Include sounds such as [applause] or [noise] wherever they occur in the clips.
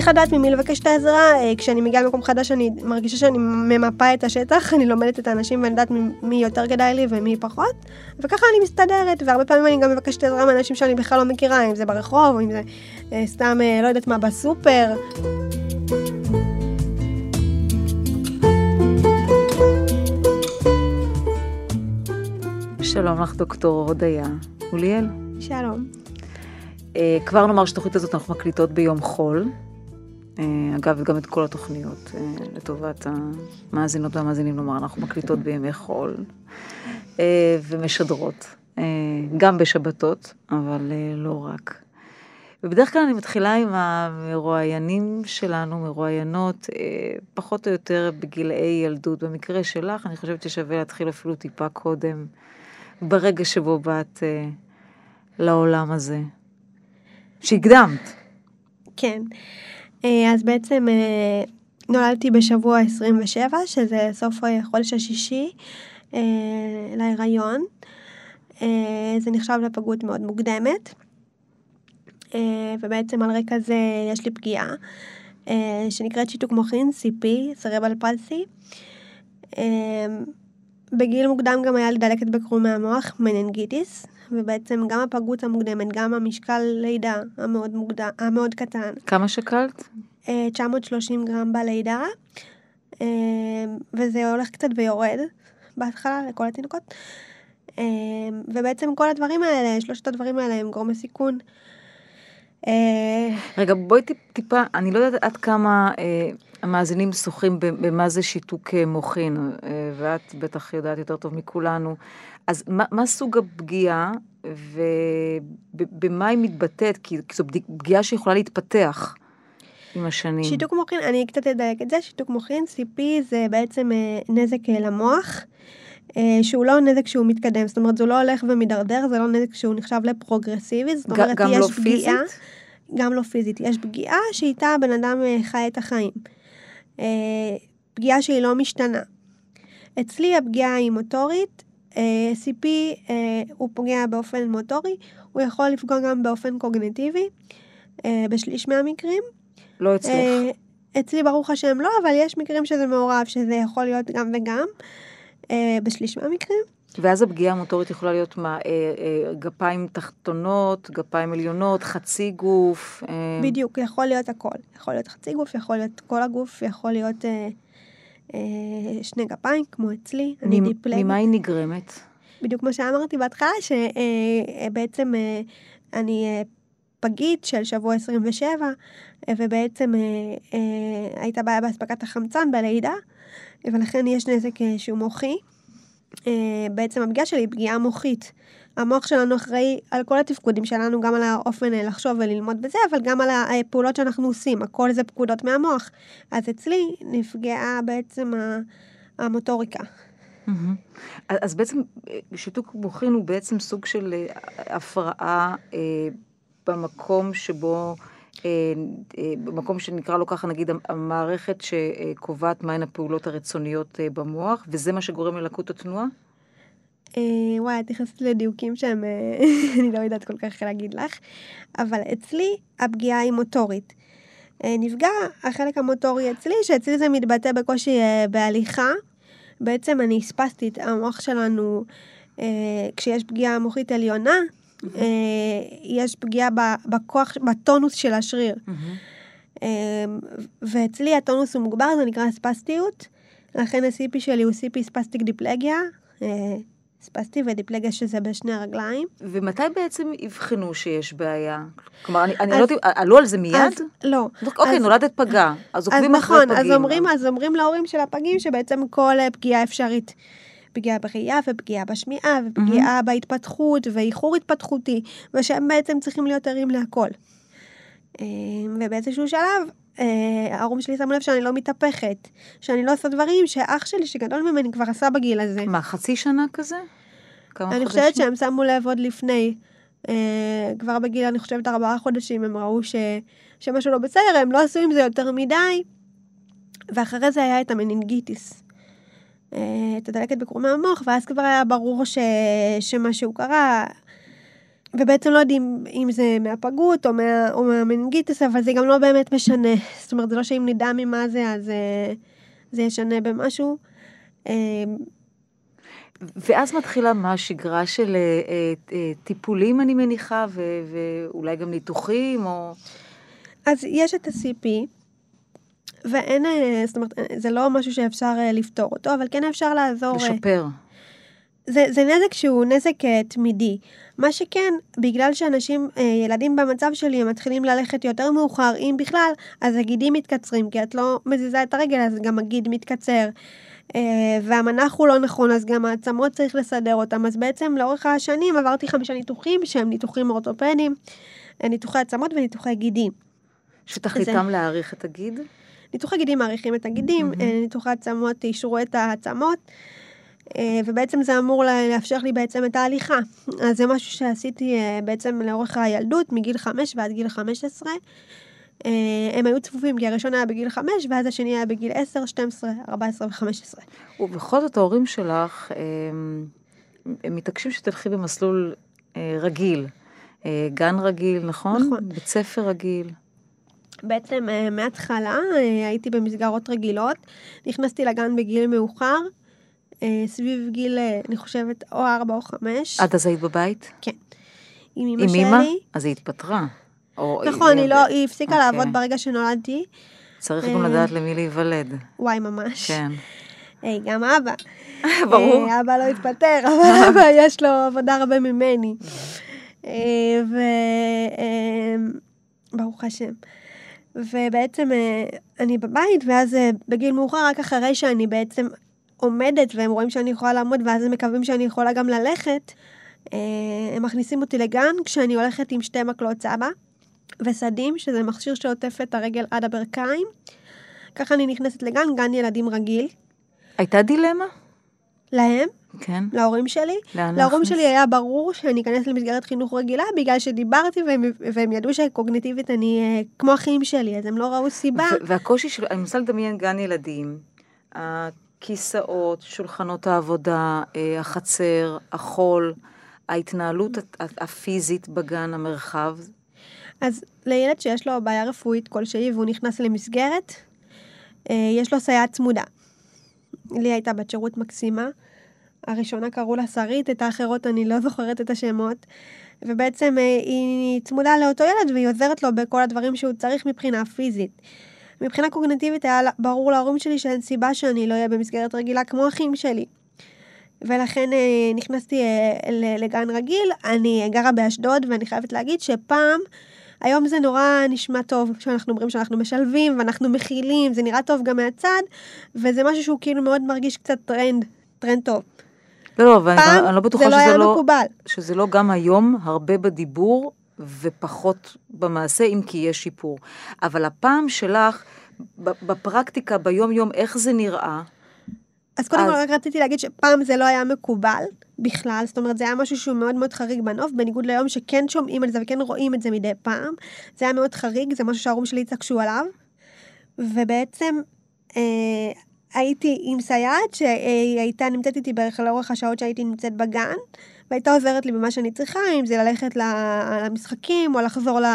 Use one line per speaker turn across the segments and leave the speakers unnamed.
צריך לדעת ממי לבקש את העזרה. אה, כשאני מגיעה למקום חדש, אני מרגישה שאני ממפה את השטח, אני לומדת את האנשים ואני יודעת מי יותר כדאי לי ומי פחות, וככה אני מסתדרת, והרבה פעמים אני גם מבקשת עזרה מאנשים שאני בכלל לא מכירה, אם זה ברחוב, אם זה אה, סתם, לא יודעת מה, בסופר.
שלום לך, דוקטור הודיה. אוליאל.
שלום.
אה, כבר נאמר שתוכנית הזאת אנחנו מקליטות ביום חול. אה, אגב, גם את כל התוכניות, אה, לטובת המאזינות והמאזינים, נאמר, אנחנו מקליטות בימי חול ומשדרות, גם בשבתות, אבל לא רק. ובדרך כלל אני מתחילה עם המרואיינים שלנו, מרואיינות, פחות או יותר בגילאי ילדות. במקרה שלך, אני חושבת ששווה להתחיל אפילו טיפה קודם, ברגע שבו באת לעולם הזה. שהקדמת.
כן. אה, אז בעצם אה, נולדתי בשבוע 27, שזה סוף החודש השישי להיריון. אה, זה נחשב לפגות מאוד מוקדמת. ובעצם על רקע זה יש לי פגיעה, שנקראת שיתוק מוחין, CP, סרבל פלסי. בגיל מוקדם גם היה לי דלקת בקרום מהמוח, מננגיטיס, ובעצם גם הפגות המוקדמת, גם המשקל לידה המאוד, מוקדם, המאוד קטן.
כמה שקלת?
930 אה, גרם בלידה, אה, וזה הולך קצת ויורד בהתחלה לכל התינוקות. אה, ובעצם כל הדברים האלה, שלושת הדברים האלה הם גורמי סיכון.
רגע, בואי טיפה, אני לא יודעת עד כמה המאזינים שוחים במה זה שיתוק מוחין, ואת בטח יודעת יותר טוב מכולנו. אז מה, מה סוג הפגיעה ובמה היא מתבטאת? כי זו פגיעה שיכולה להתפתח עם השנים.
שיתוק מוחין, אני קצת אדייק את זה, שיתוק מוחין, CP זה בעצם אה, נזק אה, למוח. אה, שהוא לא נזק שהוא מתקדם, זאת אומרת, זה לא הולך ומידרדר, זה לא נזק שהוא נחשב לפרוגרסיבי, זאת אומרת, יש
לא
פגיעה,
פיזית?
גם לא פיזית, יש פגיעה שאיתה הבן אדם חי את החיים. פגיעה שהיא לא משתנה. אצלי הפגיעה היא מוטורית, אה, CP אה, הוא פוגע באופן מוטורי, הוא יכול לפגוע גם באופן קוגנטיבי, אה, בשליש מהמקרים.
לא אצלך.
אצלי ברוך השם לא, אבל יש מקרים שזה מעורב, שזה יכול להיות גם וגם, בשליש מהמקרים.
ואז הפגיעה המוטורית יכולה להיות מה, גפיים תחתונות, גפיים עליונות, חצי גוף.
בדיוק, יכול להיות הכל. יכול להיות חצי גוף, יכול להיות כל הגוף, יכול להיות... אה, שני גפיים, כמו אצלי, אני דיפלגית.
ממה היא נגרמת?
בדיוק כמו שאמרתי בהתחלה, שבעצם אה, אני פגית של שבוע 27, ובעצם הייתה בעיה באספקת החמצן בלידה, ולכן יש נזק שהוא מוחי. בעצם הפגיעה שלי היא פגיעה מוחית. המוח שלנו אחראי על כל התפקודים שלנו, גם על האופן אה, לחשוב וללמוד בזה, אבל גם על הפעולות שאנחנו עושים, הכל זה פקודות מהמוח. אז אצלי נפגעה בעצם המוטוריקה.
אז בעצם אה, שיתוק מוחין הוא בעצם סוג של אה, הפרעה במקום שבו, במקום שנקרא לו ככה, נגיד המערכת שקובעת מהן הפעולות הרצוניות במוח, וזה מה שגורם ללקות התנועה?
אה, וואי, את נכנסת לדיוקים שהם, אה, [laughs] אני לא יודעת כל כך להגיד לך, אבל אצלי הפגיעה היא מוטורית. אה, נפגע החלק המוטורי אצלי, שאצלי זה מתבטא בקושי בהליכה. בעצם אני הספסטית, המוח שלנו, כשיש פגיעה מוחית עליונה, יש פגיעה בכוח, בטונוס של השריר. ואצלי הטונוס הוא מוגבר, זה נקרא ספסטיות. לכן ה-CP שלי הוא CP ספסטיק דיפלגיה, ספסטי ודיפלגיה שזה בשני הרגליים.
ומתי בעצם אבחנו שיש בעיה? כלומר, אני, אני לא יודעת, עלו על זה מיד? אז,
לא.
אוקיי, אז, נולדת פגה, אז עוקבים אחרי
נכון,
פגים.
אז אומרים, אז אומרים להורים של הפגים שבעצם כל פגיעה אפשרית. פגיעה בראייה ופגיעה בשמיעה ופגיעה mm-hmm. בהתפתחות ואיחור התפתחותי, ושהם בעצם צריכים להיות ערים להכל. אה, ובאיזשהו שלב, אה, ההורים שלי שמו לב שאני לא מתהפכת, שאני לא עושה דברים שאח שלי שגדול ממני כבר עשה בגיל הזה.
מה, חצי שנה כזה?
כמה אני חושבת שהם שמו לב עוד לפני. אה, כבר בגיל, אני חושבת, ארבעה חודשים, הם ראו ש, שמשהו לא בסדר, הם לא עשו עם זה יותר מדי. ואחרי זה היה את המנינגיטיס. את הדלקת בקרומי המוח, ואז כבר היה ברור ש, שמשהו קרה. ובעצם לא יודעים אם זה מהפגות או, מה, או מהמנגיטס, אבל זה גם לא באמת משנה. זאת אומרת, זה לא שאם נדע ממה זה, אז אה, זה ישנה במשהו. אה,
ואז מתחילה מה, שגרה של אה, אה, טיפולים, אני מניחה, ו, ואולי גם ניתוחים, או...
אז יש את ה-CP, ואין, זאת אומרת, זה לא משהו שאפשר לפתור אותו, אבל כן אפשר לעזור...
לשפר.
זה, זה נזק שהוא נזק תמידי. מה שכן, בגלל שאנשים, ילדים במצב שלי, הם מתחילים ללכת יותר מאוחר, אם בכלל, אז הגידים מתקצרים, כי את לא מזיזה את הרגל, אז גם הגיד מתקצר. אה, והמנח הוא לא נכון, אז גם העצמות צריך לסדר אותם. אז בעצם לאורך השנים עברתי חמישה ניתוחים שהם ניתוחים אורתופדיים, אה, ניתוחי עצמות וניתוחי גידים.
שתכליתם זה... להעריך את הגיד?
ניתוחי גידים מעריכים את הגידים, mm-hmm. ניתוחי עצמות אישרו את העצמות. ובעצם זה אמור לאפשר לי בעצם את ההליכה. אז זה משהו שעשיתי בעצם לאורך הילדות, מגיל 5 ועד גיל 15. אה, הם היו צפופים, כי הראשון היה בגיל 5, ואז השני היה בגיל 10, 12, 14 ו-15.
ובכל זאת ההורים שלך, הם, אה, הם מתעקשים שתלכי במסלול אה, רגיל. גן רגיל, נכון?
נכון.
בית ספר רגיל.
בעצם מההתחלה הייתי במסגרות רגילות, נכנסתי לגן בגיל מאוחר, סביב גיל, אני חושבת, או 4 או 5.
עד אז היית בבית?
כן. עם אמא שלי. עם אמא?
אז היא התפטרה.
נכון, היא, לא, היא הפסיקה אוקיי. לעבוד ברגע שנולדתי.
צריך גם לדעת למי להיוולד.
וואי, ממש.
כן.
היי, גם אבא. [laughs]
ברור.
אבא לא התפטר, אבל [laughs] אבא יש לו עבודה הרבה ממני. [laughs] ו... ברוך השם. ובעצם אני בבית, ואז בגיל מאוחר, רק אחרי שאני בעצם עומדת, והם רואים שאני יכולה לעמוד, ואז הם מקווים שאני יכולה גם ללכת, הם מכניסים אותי לגן כשאני הולכת עם שתי מקלות סבא. וסדים, שזה מכשיר שעוטף את הרגל עד הברכיים. ככה אני נכנסת לגן, גן ילדים רגיל.
הייתה דילמה?
להם?
כן.
להורים שלי?
לאן
להורים שלי היה ברור שאני אכנס למסגרת חינוך רגילה, בגלל שדיברתי והם, והם ידעו שקוגניטיבית אני אה, כמו אחים שלי, אז הם לא ראו סיבה.
והקושי של, אני מנסה לדמיין גן ילדים, הכיסאות, שולחנות העבודה, אה, החצר, החול, ההתנהלות הפיזית בגן, המרחב,
אז לילד שיש לו בעיה רפואית כלשהי והוא נכנס למסגרת, אה, יש לו סייעת צמודה. לי הייתה בת שירות מקסימה. הראשונה קראו לה שרית, את האחרות אני לא זוכרת את השמות. ובעצם אה, היא צמודה לאותו ילד והיא עוזרת לו בכל הדברים שהוא צריך מבחינה פיזית. מבחינה קוגנטיבית היה ברור להורים שלי שאין סיבה שאני לא אהיה במסגרת רגילה כמו אחים שלי. ולכן אה, נכנסתי לגן רגיל, אני גרה באשדוד ואני חייבת להגיד שפעם היום זה נורא נשמע טוב, כשאנחנו אומרים שאנחנו משלבים ואנחנו מכילים, זה נראה טוב גם מהצד, וזה משהו שהוא כאילו מאוד מרגיש קצת טרנד, טרנד טוב.
לא, לא, אבל אני, אני לא בטוחה
לא
שזה
לא, מקובל.
שזה לא גם היום הרבה בדיבור ופחות במעשה, אם כי יש שיפור. אבל הפעם שלך, בפרקטיקה, ביום-יום, איך זה נראה?
אז קודם כל רק רציתי להגיד שפעם זה לא היה מקובל בכלל, זאת אומרת זה היה משהו שהוא מאוד מאוד חריג בנוף, בניגוד ליום שכן שומעים על זה וכן רואים את זה מדי פעם. זה היה מאוד חריג, זה משהו שההורים שלי התעקשו עליו. ובעצם אה, הייתי עם סייעת שהיא הייתה נמצאת איתי בערך לאורך השעות שהייתי נמצאת בגן, והייתה עוזרת לי במה שאני צריכה, אם זה ללכת למשחקים או לחזור ל...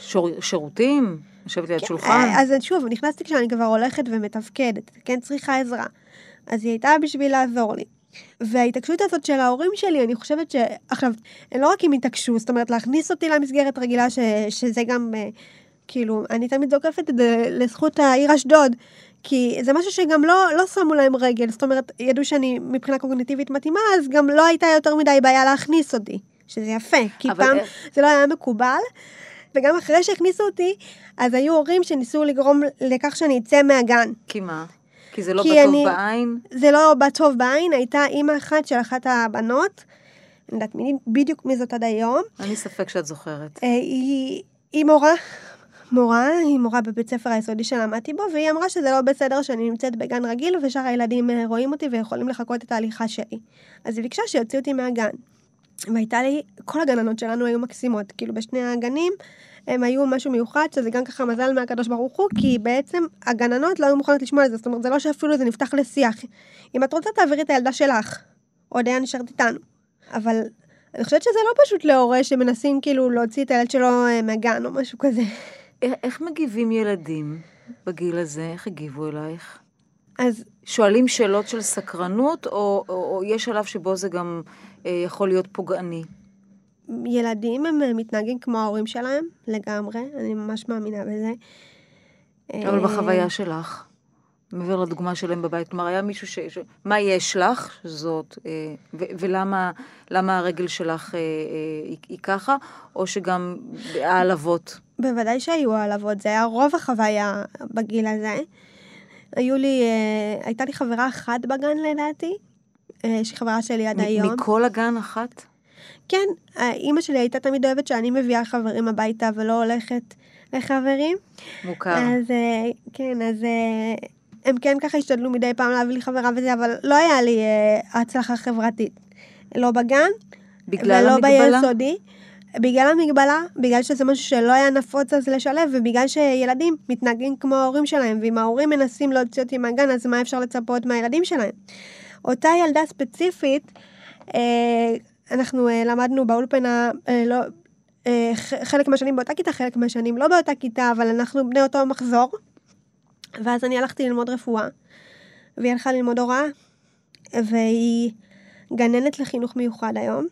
שור, שירותים? לשבת ליד כן, שולחן?
אז שוב, נכנסתי כשאני כבר הולכת ומתפקדת, כן צריכה עזרה. אז היא הייתה בשביל לעזור לי. וההתעקשות הזאת של ההורים שלי, אני חושבת ש... עכשיו, לא רק הם התעקשו, זאת אומרת, להכניס אותי למסגרת רגילה, ש... שזה גם, uh, כאילו, אני תמיד זוקפת את זה לזכות העיר אשדוד, כי זה משהו שגם לא, לא שמו להם רגל, זאת אומרת, ידעו שאני מבחינה קוגניטיבית מתאימה, אז גם לא הייתה יותר מדי בעיה להכניס אותי, שזה יפה, כי פעם איך... זה לא היה מקובל. וגם אחרי שהכניסו אותי, אז היו הורים שניסו לגרום לכך שאני אצא מהגן.
כי מה? כי זה לא כי בטוב אני, בעין?
זה לא בטוב בעין, הייתה אימא אחת של אחת הבנות, אני יודעת בדיוק מי זאת עד היום.
אין לי ספק שאת זוכרת.
אה, היא, היא מורה, מורה, היא מורה בבית ספר היסודי שלמדתי בו, והיא אמרה שזה לא בסדר שאני נמצאת בגן רגיל ושאר הילדים אה, רואים אותי ויכולים לחכות את ההליכה שלי. אז היא ביקשה שיוציאו אותי מהגן. והייתה לי, כל הגננות שלנו היו מקסימות, כאילו בשני הגנים הם היו משהו מיוחד, שזה גם ככה מזל מהקדוש ברוך הוא, כי בעצם הגננות לא היו מוכנות לשמוע את זה, זאת אומרת, זה לא שאפילו זה נפתח לשיח. אם את רוצה, תעבירי את הילדה שלך. עוד היה נשארת איתנו. אבל אני חושבת שזה לא פשוט להורה שמנסים כאילו להוציא את הילד שלו אה, מהגן או משהו כזה.
איך, מגיבים ילדים בגיל הזה? איך הגיבו אלייך?
אז
שואלים שאלות של סקרנות, או, או, או יש שלב שבו זה גם אה, יכול להיות פוגעני?
ילדים הם אה, מתנהגים כמו ההורים שלהם, לגמרי, אני ממש מאמינה בזה.
אבל
אה,
בחוויה שלך, מעבר לדוגמה שלהם בבית, כלומר, היה מישהו ש... ש... מה יש לך, זאת, אה, ו, ולמה למה הרגל שלך אה, אה, היא, היא ככה, או שגם העלבות?
בוודאי שהיו העלבות, זה היה רוב החוויה בגיל הזה. היו לי, אה, הייתה לי חברה אחת בגן לדעתי, אה, שהיא חברה שלי עד
מ-
היום.
מכל הגן אחת?
כן, אימא שלי הייתה תמיד אוהבת שאני מביאה חברים הביתה ולא הולכת לחברים.
מוכר.
אז כן, אז הם כן ככה השתדלו מדי פעם להביא לי חברה וזה, אבל לא היה לי אה, הצלחה חברתית. לא בגן,
בגלל
ולא
המגבלה?
ביסודי. בגלל המגבלה, בגלל שזה משהו שלא היה נפוץ אז לשלב, ובגלל שילדים מתנהגים כמו ההורים שלהם, ואם ההורים מנסים להוציא אותי מהגן, אז מה אפשר לצפות מהילדים שלהם? אותה ילדה ספציפית, אה, אנחנו אה, למדנו באולפנה, אה, לא, אה, חלק מהשנים באותה כיתה, חלק מהשנים לא באותה כיתה, אבל אנחנו בני אותו מחזור. ואז אני הלכתי ללמוד רפואה, והיא הלכה ללמוד הוראה, והיא גננת לחינוך מיוחד היום,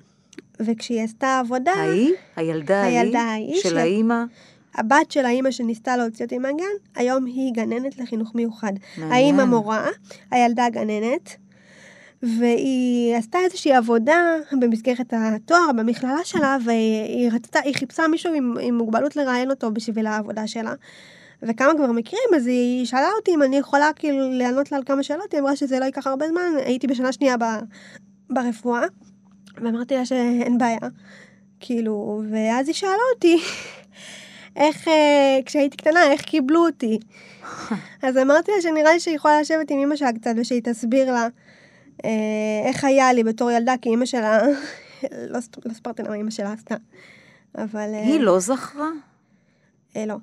וכשהיא עשתה עבודה,
ההיא? הילדה ההיא?
הילדה ההיא
של האימא?
הבת של האימא שניסתה להוציא אותי מהגן, היום היא גננת לחינוך מיוחד. האימא מורה, הילדה גננת, והיא עשתה איזושהי עבודה במסגרת התואר במכללה שלה, והיא רצתה, היא חיפשה מישהו עם, עם מוגבלות לראיין אותו בשביל העבודה שלה. וכמה כבר מכירים, אז היא שאלה אותי אם אני יכולה כאילו לענות לה על כמה שאלות, היא אמרה שזה לא ייקח הרבה זמן, הייתי בשנה שנייה ב, ברפואה, ואמרתי לה שאין בעיה, כאילו, ואז היא שאלה אותי, איך, אה, כשהייתי קטנה, איך קיבלו אותי. [laughs] אז אמרתי לה שנראה לי שהיא יכולה לשבת עם אמא שלה קצת, ושהיא תסביר לה אה, איך היה לי בתור ילדה, כי אמא שלה, לא, לא ספרתי למה אמא שלה עשתה, אבל... אה,
היא לא זכרה?
אה, לא.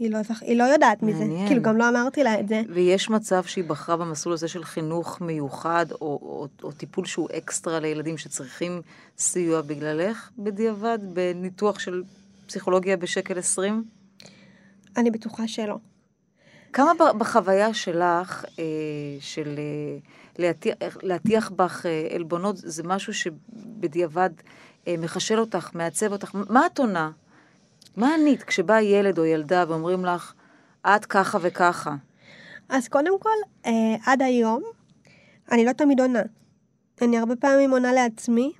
היא לא, זכ... היא לא יודעת מזה.
מעניין.
כאילו, גם לא אמרתי לה את זה.
ויש מצב שהיא בחרה במסלול הזה של חינוך מיוחד, או, או, או טיפול שהוא אקסטרה לילדים שצריכים סיוע בגללך, בדיעבד, בניתוח של פסיכולוגיה בשקל 20?
אני בטוחה שלא.
כמה בחוויה שלך, אה, של אה, להטיח, להטיח בך אה, עלבונות, זה משהו שבדיעבד אה, מחשל אותך, מעצב אותך? מה את עונה? מה ענית כשבא ילד או ילדה ואומרים לך, את ככה וככה?
אז קודם כל, אה, עד היום, אני לא תמיד עונה. אני הרבה פעמים עונה לעצמי.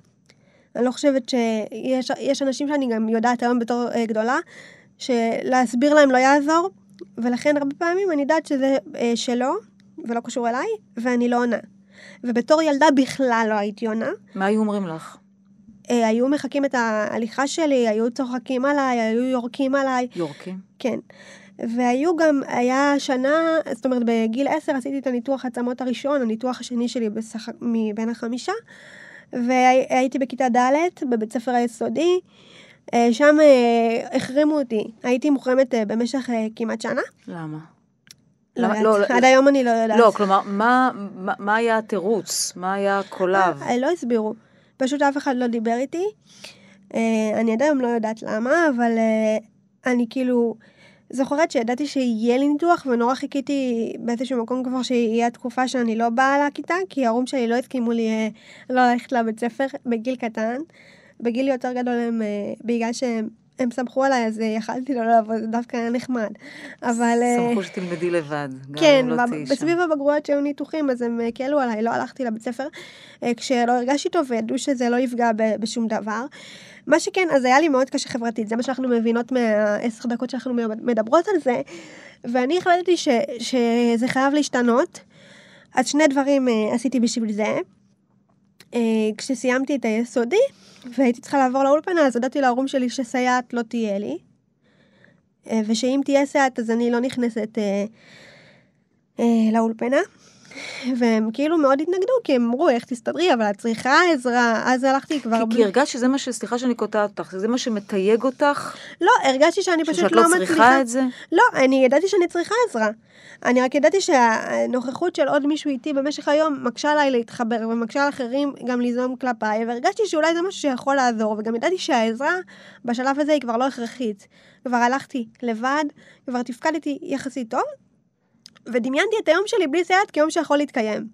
אני לא חושבת שיש יש אנשים שאני גם יודעת היום בתור אה, גדולה, שלהסביר להם לא יעזור, ולכן הרבה פעמים אני יודעת שזה אה, שלו, ולא קשור אליי, ואני לא עונה. ובתור ילדה בכלל לא הייתי עונה.
מה היו אומרים לך?
אה, היו מחקים את ההליכה שלי, היו צוחקים עליי, היו יורקים עליי.
יורקים?
כן. והיו גם, היה שנה, זאת אומרת, בגיל עשר עשיתי את הניתוח עצמות הראשון, הניתוח השני שלי בסך, מבין החמישה, והייתי בכיתה ד' בבית ספר היסודי, אה, שם אה, החרימו אותי. הייתי מוחרמת במשך כמעט שנה.
למה?
לא
למה- לא,
עד היום אני לא יודעת.
לא, כלומר, מה, מה, מה היה התירוץ? מה היה הקולב?
לא הסבירו. פשוט אף אחד לא דיבר איתי. אה, אני עד היום לא יודעת למה, אבל אה, אני כאילו זוכרת שידעתי שיהיה לי ניתוח, ונורא חיכיתי באיזשהו מקום כבר שיהיה התקופה שאני לא באה לכיתה, כי ההורים שלי לא הסכימו לי אה, לא ללכת לבית ספר בגיל קטן. בגיל יותר גדול הם, בגלל שהם הם סמכו עליי, אז אה, יכלתי לא לעבוד, זה דווקא היה נחמד. אבל... אה,
שמחו שתלמדי לבד, גם
כן,
לא תהיי שם.
בסביב הבגרויות שהיו ניתוחים, אז הם הקלו עליי, לא הלכתי לבית ספר, אה, כשלא הרגשתי טוב וידעו שזה לא יפגע בשום דבר. מה שכן, אז היה לי מאוד קשה חברתית, זה מה שאנחנו מבינות מהעשר דקות שאנחנו מדברות על זה, ואני החלטתי ש, שזה חייב להשתנות, אז שני דברים אה, עשיתי בשביל זה. אה, כשסיימתי את היסודי, והייתי צריכה לעבור לאולפנה, אז הודעתי להורים שלי שסייעת לא תהיה לי, אה, ושאם תהיה סייעת אז אני לא נכנסת אה, לאולפנה. והם כאילו מאוד התנגדו, כי הם אמרו, איך תסתדרי, אבל את צריכה עזרה, אז הלכתי כבר...
כי, כי הרגשת שזה מה ש... סליחה שאני קוטעת אותך, זה מה שמתייג אותך?
לא, הרגשתי שאני פשוט
שאת
לא
לא
מצליחה...
צריכה את זה?
לא, אני ידעתי שאני צריכה עזרה. אני רק ידעתי שהנוכחות של עוד מישהו איתי במשך היום מקשה עליי להתחבר, ומקשה על אחרים גם ליזום כלפיי, והרגשתי שאולי זה משהו שיכול לעזור, וגם ידעתי שהעזרה בשלב הזה היא כבר לא הכרחית. כבר הלכתי לבד, כבר תפקדתי יחסית טוב, ודמיינתי את היום שלי בלי סייעת כיום שיכול להתקיים.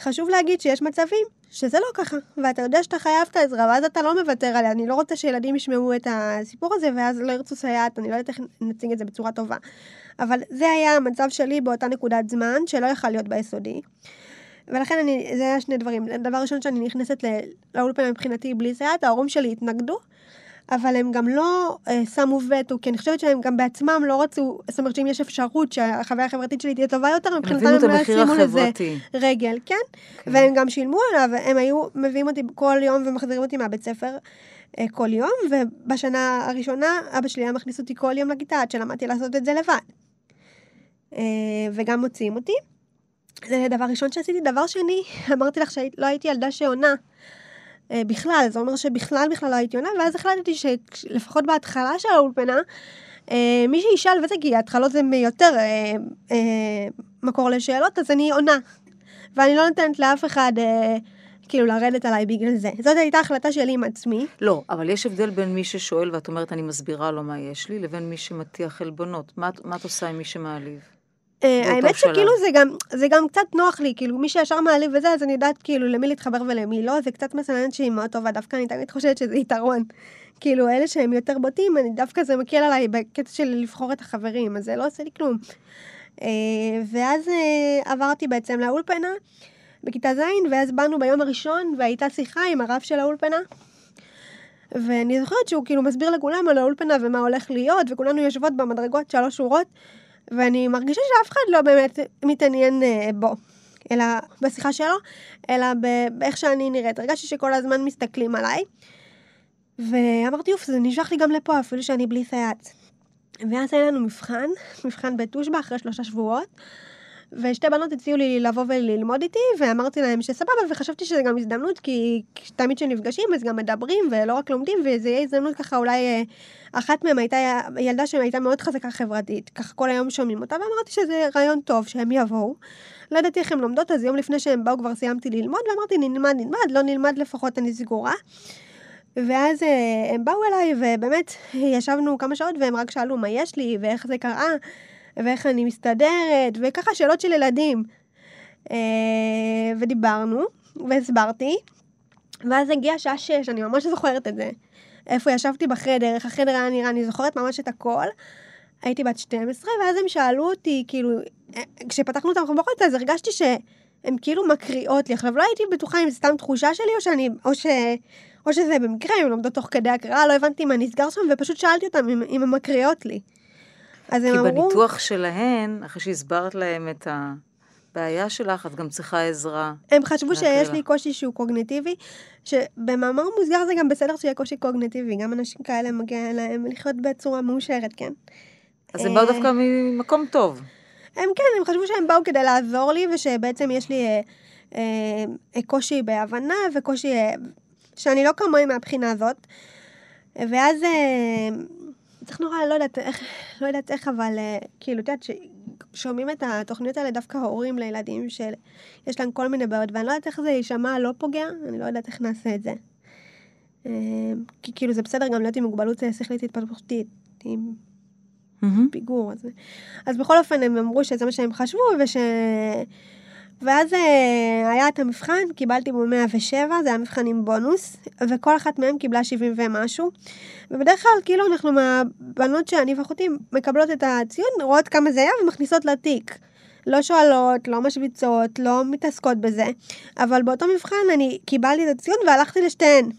חשוב להגיד שיש מצבים שזה לא ככה, ואתה יודע שאתה חייב את העזרה, ואז אתה לא מוותר עליה. אני לא רוצה שילדים ישמעו את הסיפור הזה, ואז לא ירצו סייעת, אני לא יודעת איך נציג את זה בצורה טובה. אבל זה היה המצב שלי באותה נקודת זמן, שלא יכל להיות ביסודי. ולכן אני, זה היה שני דברים. דבר ראשון, שאני נכנסת ל- לאולפנה מבחינתי בלי סייעת, ההורים שלי התנגדו, אבל הם גם לא אה, שמו וטו, כי אני חושבת שהם גם בעצמם לא רצו, זאת אומרת שאם יש אפשרות שהחוויה החברתית שלי תהיה טובה יותר, מבחינתם הם לא ישימו לזה. רגל, כן?
כן.
והם גם שילמו עליו, הם היו מביאים אותי כל יום ומחזירים אותי מהבית ספר אה, כל יום, ובשנה הראשונה אבא שלי היה מכניס אותי כל יום לכיתה עד שלמדתי לעשות את זה לבד. אה, וגם מוציאים אותי. זה דבר ראשון שעשיתי. דבר שני, [laughs] אמרתי לך שלא הייתי ילדה שעונה. אה, בכלל, זה אומר שבכלל בכלל לא הייתי עונה, ואז החלטתי שלפחות בהתחלה של האולפנה, אה, מי שישאל וזה, כי ההתחלות זה יותר אה, אה, מקור לשאלות, אז אני עונה. ואני לא נותנת לאף אחד אה, כאילו לרדת עליי בגלל זה. זאת הייתה החלטה שלי עם עצמי.
לא, אבל יש הבדל בין מי ששואל ואת אומרת, אני מסבירה לו מה יש לי, לבין מי שמטיח עלבונות. מה, מה את עושה עם מי שמעליב?
אה,
באותו
האמת. שכאילו זה גם, זה גם קצת נוח לי, כאילו מי שישר מעליב וזה, אז אני יודעת כאילו למי להתחבר ולמי לא, זה קצת מסננת שהיא מאוד טובה, דווקא אני תמיד חושבת שזה יתרון. כאילו אלה שהם יותר בוטים, אני דווקא זה מקל עליי בקטע של לבחור את החברים, אז זה לא עושה לי כלום. אה, ואז אה, עברתי בעצם לאולפנה בכיתה ז', ואז באנו ביום הראשון, והייתה שיחה עם הרב של האולפנה. ואני זוכרת שהוא כאילו מסביר לכולם על האולפנה ומה הולך להיות, וכולנו יושבות במדרגות שלוש שורות, ואני מרגישה שאף אחד לא באמת מתעניין אה, בו, אלא בשיחה שלו, אלא באיך שאני נראית. הרגשתי שכל הזמן מסתכלים עליי, ואמרתי, אוף, זה נשלח לי גם לפה, אפילו שאני בלי סייעת. ואז היה לנו מבחן, מבחן בתושבע אחרי שלושה שבועות, ושתי בנות הציעו לי לבוא וללמוד איתי, ואמרתי להם שסבבה, וחשבתי שזה גם הזדמנות, כי תמיד כשנפגשים אז גם מדברים, ולא רק לומדים, וזה יהיה הזדמנות ככה אולי... אה, אחת מהן הייתה ילדה שהייתה מאוד חזקה חברתית, ככה כל היום שומעים אותה, ואמרתי שזה רעיון טוב שהם יבואו. לא ידעתי איך הן לומדות, אז יום לפני שהם באו כבר סיימתי ללמוד, ואמרתי נלמד, נלמד, לא נלמד לפחות אני סגורה. ואז אה, הם באו אליי, ובאמת ישבנו כמה שעות, והם רק שאלו מה יש לי, ואיך זה קרה, ואיך אני מסתדרת, וככה שאלות של ילדים. אה, ודיברנו, והסברתי, ואז הגיעה שעה שש, אני ממש זוכרת את זה. איפה ישבתי בחדר, איך החדר היה נראה, אני זוכרת ממש את הכל. הייתי בת 12, ואז הם שאלו אותי, כאילו, אה, כשפתחנו את המחברות, אז הרגשתי שהן כאילו מקריאות לי. עכשיו, לא הייתי בטוחה אם זו סתם תחושה שלי, או שאני, או ש... או שזה במקרה, אם הן לומדות תוך כדי הקראה, לא הבנתי מה נסגר שם, ופשוט שאלתי אותם אם, אם הן מקריאות לי. אז הם
כי
אמרו...
בניתוח שלהן, אחרי שהסברת להם את הבעיה שלך, את גם צריכה עזרה.
הם חשבו שיש לי. קושי שהוא קוגניטיבי, שבמאמר מוסגר זה גם בסדר שיהיה קושי קוגניטיבי, גם אנשים כאלה מגיע להם לחיות בצורה מאושרת, כן.
אז הם באו
אה,
דווקא ממקום טוב.
הם כן, הם חשבו שהם באו כדי לעזור לי, ושבעצם יש לי אה, אה, קושי בהבנה, וקושי אה, שאני לא כמוהם מהבחינה הזאת. ואז אה, צריך נורא, לא יודעת איך, לא יודעת איך, אבל אה, כאילו, את יודעת, שומעים את התוכניות האלה דווקא הורים לילדים שיש להם כל מיני בעיות, ואני לא יודעת איך זה יישמע לא פוגע, אני לא יודעת איך נעשה את זה. אה, כי כאילו זה בסדר גם להיות עם מוגבלות אה, שכלית התפתחותית, עם. פיגור. אז, אז בכל אופן הם אמרו שזה מה שהם חשבו, וש... ואז אה, היה את המבחן, קיבלתי בו 107, זה היה מבחן עם בונוס, וכל אחת מהם קיבלה 70 ומשהו. ובדרך כלל, כאילו, אנחנו מהבנות שאני ואחותי מקבלות את הציון, רואות כמה זה היה ומכניסות לתיק. לא שואלות, לא משוויצות, לא מתעסקות בזה. אבל באותו מבחן אני קיבלתי את הציון והלכתי לשתיהן.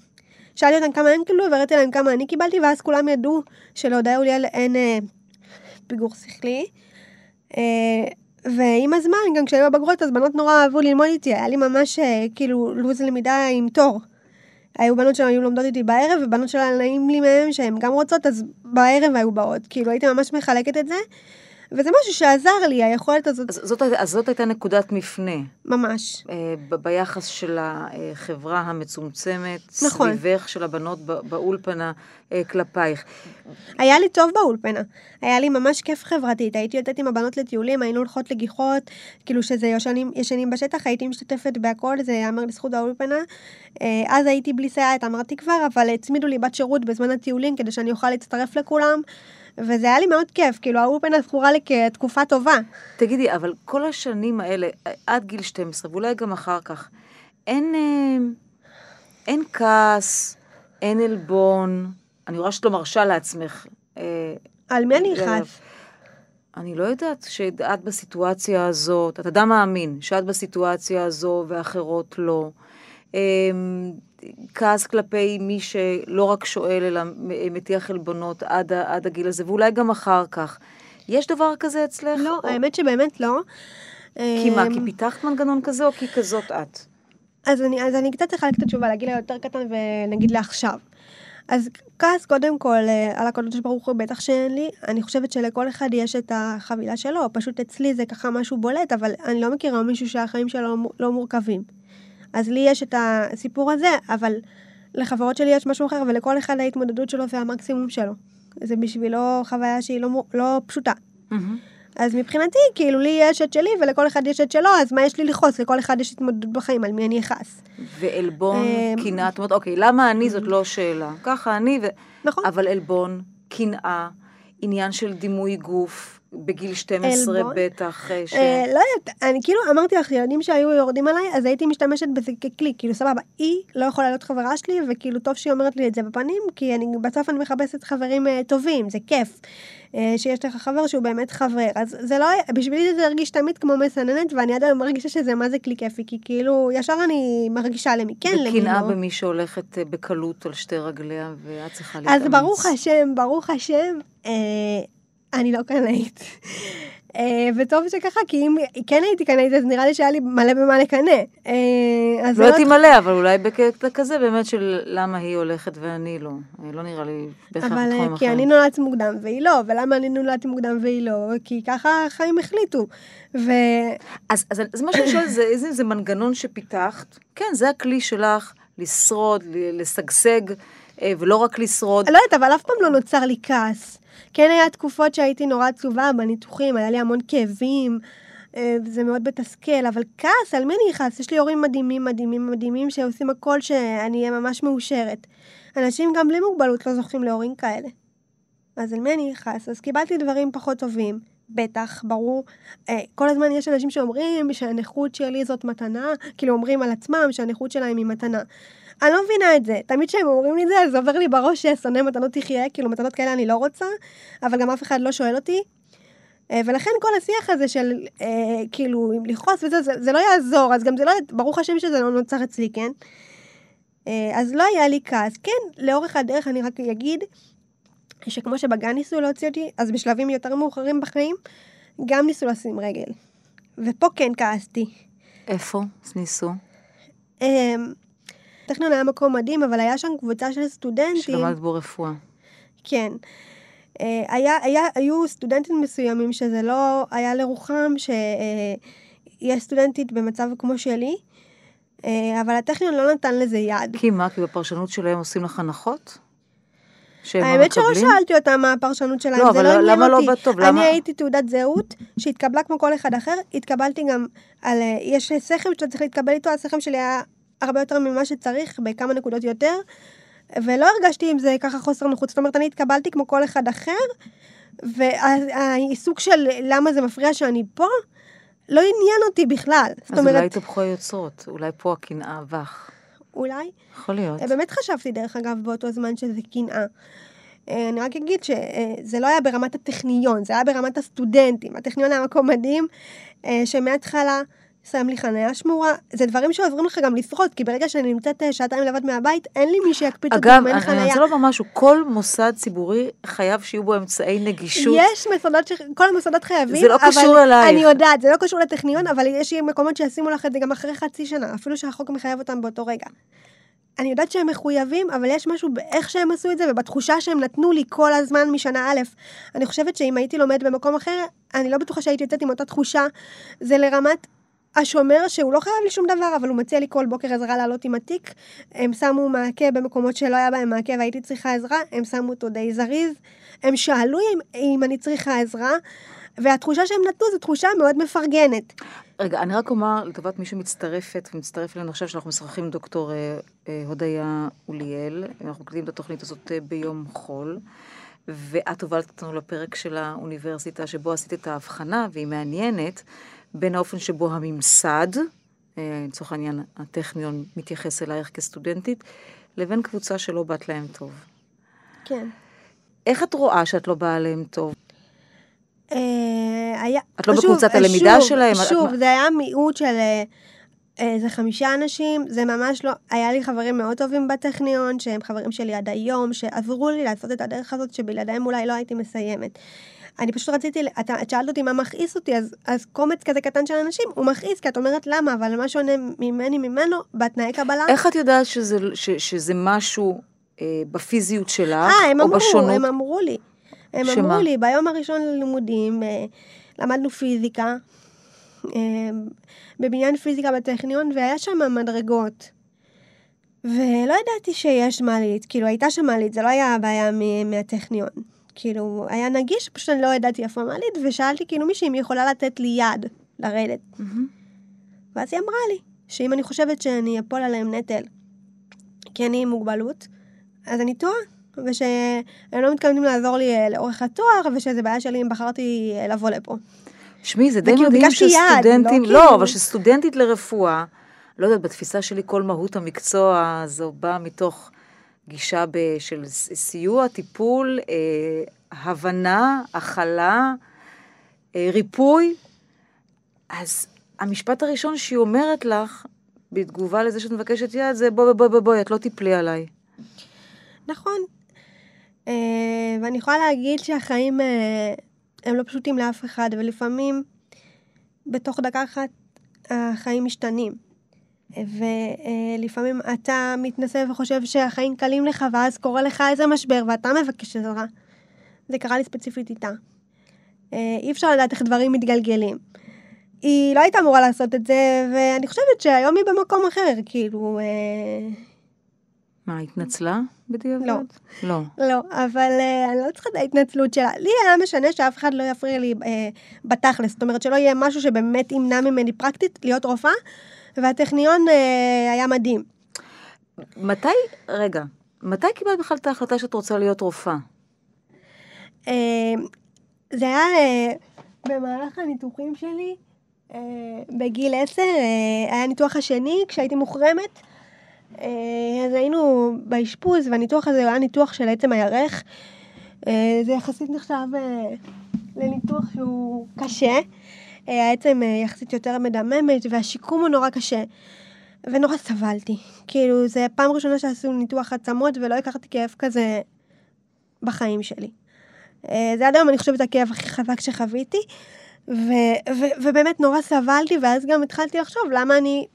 שאלתי אותן כמה הן קיבלו, והראיתי להם כמה אני קיבלתי, ואז כולם ידעו שלהודיה אוליאל אין אה, פיגור שכלי. אה, ועם הזמן, גם כשהיו בבגרות, אז בנות נורא אהבו ללמוד איתי, היה לי ממש אה, כאילו לו"ז למידה עם תור. היו בנות שהיו לומדות איתי בערב, ובנות שלה נעים לי מהם שהן גם רוצות, אז בערב היו באות. כאילו הייתי ממש מחלקת את זה. וזה משהו שעזר לי, היכולת הזאת.
אז זאת, אז זאת הייתה נקודת מפנה.
ממש.
אה, ב- ביחס של החברה המצומצמת,
נכון.
סביבך, של הבנות באולפנה אה, כלפייך.
היה לי טוב באולפנה. היה לי ממש כיף חברתית. הייתי יוצאת עם הבנות לטיולים, היינו הולכות לגיחות, כאילו שזה ישנים, ישנים בשטח, הייתי משתתפת בהכל, זה ייאמר לזכות האולפנה. אה, אז הייתי בלי סייעת, אמרתי כבר, אבל הצמידו לי בת שירות בזמן הטיולים כדי שאני אוכל להצטרף לכולם. וזה היה לי מאוד כיף, כאילו האולפנה זכורה לי כתקופה טובה.
תגידי, אבל כל השנים האלה, עד גיל 12, ואולי גם אחר כך, אין, אה, אין כעס, אין עלבון, אני רואה שאת לא מרשה לעצמך. אה,
על מי אני אכעס?
אני לא יודעת שאת בסיטואציה הזאת, אתה אדם מאמין, שאת בסיטואציה הזו ואחרות לא. אמ, כעס כלפי מי שלא רק שואל, אלא מטיח עלבונות עד, עד הגיל הזה, ואולי גם אחר כך. יש דבר כזה אצלך?
לא,
או-
האמת שבאמת לא.
כי מה,
אמ,
כי פיתחת מנגנון כזה, או כי כזאת את?
אז אני, אז אני קצת אחלק את התשובה לגיל היותר קטן ונגיד לעכשיו. אז כעס קודם כל אה, על הקדוש ברוך הוא בטח שאין לי, אני חושבת שלכל אחד יש את החבילה שלו, פשוט אצלי זה ככה משהו בולט, אבל אני לא מכירה מישהו שהחיים שלו מ- לא מורכבים. אז לי יש את הסיפור הזה, אבל לחברות שלי יש משהו אחר, ולכל אחד ההתמודדות שלו זה המקסימום שלו. זה בשבילו חוויה שהיא לא, לא פשוטה.
מהמם.
אז מבחינתי, כאילו, לי יש את שלי ולכל אחד יש את שלו, אז מה יש לי לכעוס? לכל אחד יש התמודדות בחיים, על מי אני אכעס.
ועלבון,
אמ,
קנאה, את אומרת, אוקיי, למה אני זאת לא שאלה. ככה אני, ו...
נכון.
אבל עלבון, קנאה, עניין של דימוי גוף, בגיל 12
עלבון?
בטח, אה, ש...
אה, לא יודעת, אני כאילו אמרתי לך, ילדים שהיו יורדים עליי, אז הייתי משתמשת בזה ככלי, כאילו סבבה, היא לא יכולה להיות חברה שלי, וכאילו טוב שהיא אומרת לי את זה בפנים, כי אני בסוף אני מחפשת חברים אה, טובים, זה כיף. אה, שיש לך חבר שהוא באמת חבר, אז זה לא, בשבילי זה הרגיש תמיד כמו מסננת, ואני עד היום מרגישה שזה מה זה כלי כיפי, כי כאילו, ישר אני מרגישה למי כן, למי
וקנאה
לא.
במי שהולכת אה, בקלות על שתי רגליה, ואת צריכה להתאמץ.
אז ברוך השם, ברוך השם, אה, אני לא קנאית. אה, וטוב שככה, כי אם כן הייתי קנאית, אז נראה לי שהיה לי מלא במה לקנא. אה,
לא
זה
הייתי מלא, אבל אולי בקטע כזה באמת של למה היא הולכת ואני לא. אה, לא נראה לי בהכרח
אבל אה,
בתחומים
כי. אני נולדתי מוקדם והיא לא, ולמה אני נולדתי מוקדם והיא לא? כי ככה החיים החליטו. ו...
אז, אז, אז מה שאני שואלת זה איזה זה מנגנון שפיתחת, כן, זה הכלי שלך לשרוד, לשגשג, ולא רק לשרוד.
לא יודעת, אבל אף פעם לא נוצר לי כעס. כן היה תקופות שהייתי נורא עצובה בניתוחים, היה לי המון כאבים, אה, זה מאוד מתסכל, אבל כעס, על מי אני אכעס? יש לי הורים מדהימים, מדהימים, מדהימים, שעושים הכל שאני אהיה ממש מאושרת. אנשים גם בלי מוגבלות לא זוכים להורים כאלה. אז על מי אני אכעס? אז קיבלתי דברים פחות טובים, בטח, ברור. אה, כל הזמן יש אנשים שאומרים שהנכות שלי זאת מתנה, כאילו אומרים על עצמם שהנכות שלהם היא מתנה. אני לא מבינה את זה. תמיד כשהם אומרים לי את זה, אז עובר לי בראש ששונא מתנות תחיה, כאילו מתנות כאלה אני לא רוצה, אבל גם אף אחד לא שואל אותי. אה, ולכן כל השיח הזה של אה, כאילו לכעוס וזה, זה, זה לא יעזור, אז גם זה לא, ברוך השם שזה לא נוצר אצלי, כן? אה, אז לא היה לי כעס. כן, לאורך הדרך אני רק אגיד, שכמו שבגן ניסו להוציא אותי, אז בשלבים יותר מאוחרים בחיים, גם ניסו לשים רגל. ופה כן כעסתי.
איפה? ניסו.
טכניון היה מקום מדהים, אבל היה שם קבוצה של סטודנטים.
שלמדת בו רפואה.
כן. אה, היה, היה, היו סטודנטים מסוימים שזה לא היה לרוחם, שיש סטודנטית במצב כמו שלי, אה, אבל הטכניון לא נתן לזה יד.
כי מה? כי בפרשנות שלהם עושים לך הנחות? לא
האמת שלא? שאלתי אותם מה הפרשנות שלהם,
לא,
זה
אבל
לא עניין
לא
אותי.
בטוב?
אני
למה-
הייתי תעודת זהות שהתקבלה כמו כל אחד אחר, התקבלתי גם על... אה, יש סכם שאתה צריך להתקבל איתו, הסכם שלי היה הרבה יותר ממה שצריך, בכמה נקודות יותר, ולא הרגשתי עם זה ככה חוסר נוחות. זאת אומרת, אני התקבלתי כמו כל אחד אחר, והעיסוק של למה זה מפריע שאני פה, לא עניין אותי בכלל.
אז אולי
אומרת,
התהפכו היוצרות, אולי פה הקנאה בך.
אולי.
יכול להיות.
אה, באמת חשבתי, דרך אגב, באותו זמן שזה קנאה. אה, אני רק אגיד שזה לא היה ברמת הטכניון, זה היה ברמת הסטודנטים. הטכניון היה מקום מדהים, אה, שמההתחלה שם לי חניה שמורה. זה דברים שעוזרים לך גם לשרוד, כי ברגע שאני נמצאת אה, שעתיים לבד מהבית, אין לי מי שיקפיץ אותי
אגב,
אם אין
אני
חניה.
רוצה לומר משהו, כל מוסד ציבורי חייב שיהיו בו אמצעי נגישות.
יש מוסדות, ש... כל המוסדות חייבים,
זה לא קשור אלייך.
אני יודעת, זה לא קשור לטכניון, אבל יש מקומות שישימו לך את זה גם אחרי חצי שנה, אפילו שהחוק מחייב אותם באותו רגע. אני יודעת שהם מחויבים, אבל יש משהו באיך שהם עשו את זה ובתחושה שהם נתנו לי כל הזמן משנה א'. אני חושבת שאם הייתי לומדת במקום אחר, אני לא בטוחה שהייתי יוצאת עם אותה תחושה. זה לרמת השומר שהוא לא חייב לי שום דבר, אבל הוא מציע לי כל בוקר עזרה לעלות עם התיק. הם שמו מעקה במקומות שלא היה בהם מעקה והייתי צריכה עזרה, הם שמו אותו די זריז. הם שאלו אם, אם אני צריכה עזרה, והתחושה שהם נתנו זו תחושה מאוד מפרגנת.
רגע, אני רק אומר לטובת מי שמצטרפת ומצטרף אלינו עכשיו, שאנחנו משחקים עם דוקטור אה, אה, הודיה אוליאל, אנחנו מקליטים את התוכנית הזאת אה, ביום חול, ואת הובלת אותנו לפרק של האוניברסיטה, שבו עשית את ההבחנה, והיא מעניינת, בין האופן שבו הממסד, לצורך העניין הטכניון מתייחס אלייך כסטודנטית, לבין קבוצה שלא באת להם טוב.
כן.
איך את רואה שאת לא באה להם טוב?
אה, היה...
את לא בקבוצת הלמידה
שוב,
שלהם?
שוב,
את...
זה היה מיעוט של איזה חמישה אנשים, זה ממש לא... היה לי חברים מאוד טובים בטכניון, שהם חברים שלי עד היום, שעזרו לי לעשות את הדרך הזאת, שבלעדיהם אולי לא הייתי מסיימת. אני פשוט רציתי, אתה, את שאלת אותי מה מכעיס אותי, אז, אז קומץ כזה קטן של אנשים, הוא מכעיס, כי את אומרת למה, אבל מה שונה ממני ממנו, בתנאי קבלה.
איך את יודעת שזה, ש, שזה משהו אה, בפיזיות שלך,
אה, הם
או
אמרו,
בשונות?
הם אמרו לי. הם
שמה?
אמרו לי, ביום הראשון ללימודים, אה, למדנו פיזיקה, אה, בבניין פיזיקה בטכניון, והיה שם מדרגות. ולא ידעתי שיש מעלית, כאילו הייתה שם מעלית, זה לא היה הבעיה מהטכניון. כאילו, היה נגיש, פשוט אני לא ידעתי איפה המעלית, ושאלתי כאילו מישהי אם היא יכולה לתת לי יד לרדת.
מהמם.
ואז היא אמרה לי, שאם אני חושבת שאני אפול עליהם נטל, כי אני עם מוגבלות, אז אני טועה, ושהם לא מתכוונים לעזור לי אה, לאורך התואר, ושזה בעיה שלי אם בחרתי אה, לבוא לפה.
שמעי, זה די מדהים שסטודנטים,
לא
לא,
כאילו-
אבל שסטודנטית לרפואה, לא יודעת, בתפיסה שלי כל מהות המקצוע הזו באה מתוך גישה של סיוע, טיפול, אה, הבנה, הכלה, אה, ריפוי. אז המשפט הראשון שהיא אומרת לך, בתגובה לזה שאת מבקשת יד, זה בואי בואי בואי בואי, את לא תיפלי עליי.
נכון. אה, ואני יכולה להגיד שהחיים אה, הם לא פשוטים לאף אחד, ולפעמים בתוך דקה אחת החיים משתנים. ולפעמים אתה מתנסה וחושב שהחיים קלים לך, ואז קורה לך איזה משבר, ואתה מבקש עזרה. זה קרה לי ספציפית איתה. אה, אי אפשר לדעת איך דברים מתגלגלים. היא לא הייתה אמורה לעשות את זה, ואני חושבת שהיום היא במקום אחר, כאילו... אה,
מה, התנצלה בדיעבד?
לא.
לא.
לא, אבל uh, אני לא צריכה את ההתנצלות שלה. לי היה משנה שאף אחד לא יפריע לי uh, בתכלס. זאת אומרת שלא יהיה משהו שבאמת ימנע ממני פרקטית להיות רופאה, והטכניון uh, היה מדהים.
מתי, רגע, מתי קיבלת בכלל את ההחלטה שאת רוצה להיות רופאה?
Uh, זה היה uh, במהלך הניתוחים שלי, בגיל עשר, היה הניתוח השני כשהייתי מוחרמת. אז היינו באשפוז, והניתוח הזה היה ניתוח של עצם הירך. זה יחסית נחשב לניתוח שהוא קשה. Uh, העצם uh, יחסית יותר מדממת, והשיקום הוא נורא קשה. ונורא סבלתי. כאילו, זה פעם ראשונה שעשו ניתוח עצמות, ולא הכרתי כאב כזה בחיים שלי. אה, זה עד היום, אני חושבת, הכאב הכי חזק שחוויתי, ו- ו- ובאמת נורא סבלתי, ואז גם התחלתי לחשוב למה אני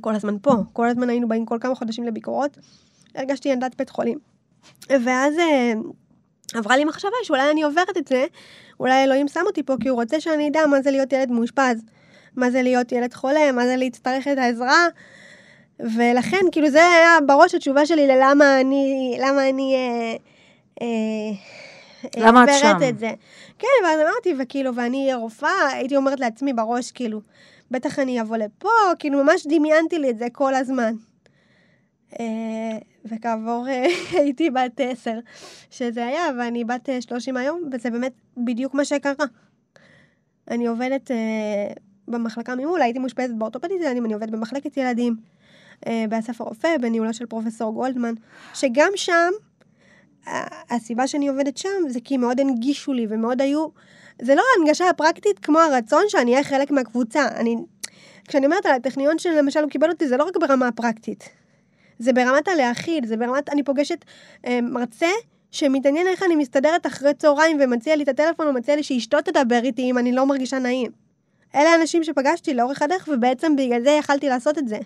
כל הזמן פה, כל הזמן היינו באים כל כמה חודשים לביקורות, הרגשתי ילדת בית חולים. ואז אה, עברה לי מחשבה שאולי אני עוברת את זה, אולי אלוהים שם אותי פה כי הוא רוצה שאני אדע מה זה להיות ילד מאושפז, מה זה להיות ילד חולה, מה זה להצטרך את העזרה. ולכן, כאילו, זה היה בראש התשובה שלי ללמה אני, למה אני, אה, אה,
למה את שם?
את זה. כן, ואז אמרתי, וכאילו, ואני אהיה רופאה, הייתי אומרת לעצמי בראש, כאילו, בטח אני אבוא לפה, כאילו, ממש דמיינתי לי את זה כל הזמן. אה, וכעבור, אה, [laughs] הייתי בת עשר, שזה היה, ואני בת אה, שלושים היום, וזה באמת בדיוק מה שקרה. אני עובדת אה, במחלקה ממול, הייתי מאושפזת באורתופדית ילדים, אני עובדת במחלקת ילדים, אה, באסף הרופא, בניהולו של פרופסור גולדמן, שגם שם, הסיבה שאני עובדת שם זה כי מאוד הנגישו לי ומאוד היו, זה לא ההנגשה הפרקטית כמו הרצון שאני אהיה חלק מהקבוצה. אני, כשאני אומרת על הטכניון שלמשל הוא קיבל אותי, זה לא רק ברמה הפרקטית. זה ברמת הלהכיל, זה ברמת, אני פוגשת אה, מרצה שמתעניין איך אני מסתדרת אחרי צהריים ומציע לי את הטלפון, או מציע לי שאשתו תדבר איתי אם אני לא מרגישה נעים. אלה האנשים שפגשתי לאורך הדרך, ובעצם בגלל זה יכלתי לעשות את זה.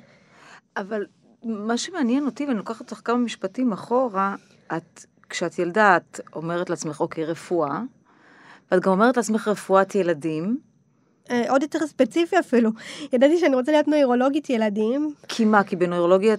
אבל מה שמעניין אותי, ואני לוקחת אותך כמה משפטים אחורה, את, כשאת ילדה, את אומרת לעצמך, אוקיי, רפואה, ואת גם אומרת לעצמך רפואת ילדים.
אה, עוד יותר ספציפי אפילו. ידעתי שאני רוצה להיות נוירולוגית ילדים.
כי מה? כי בנוירולוגיה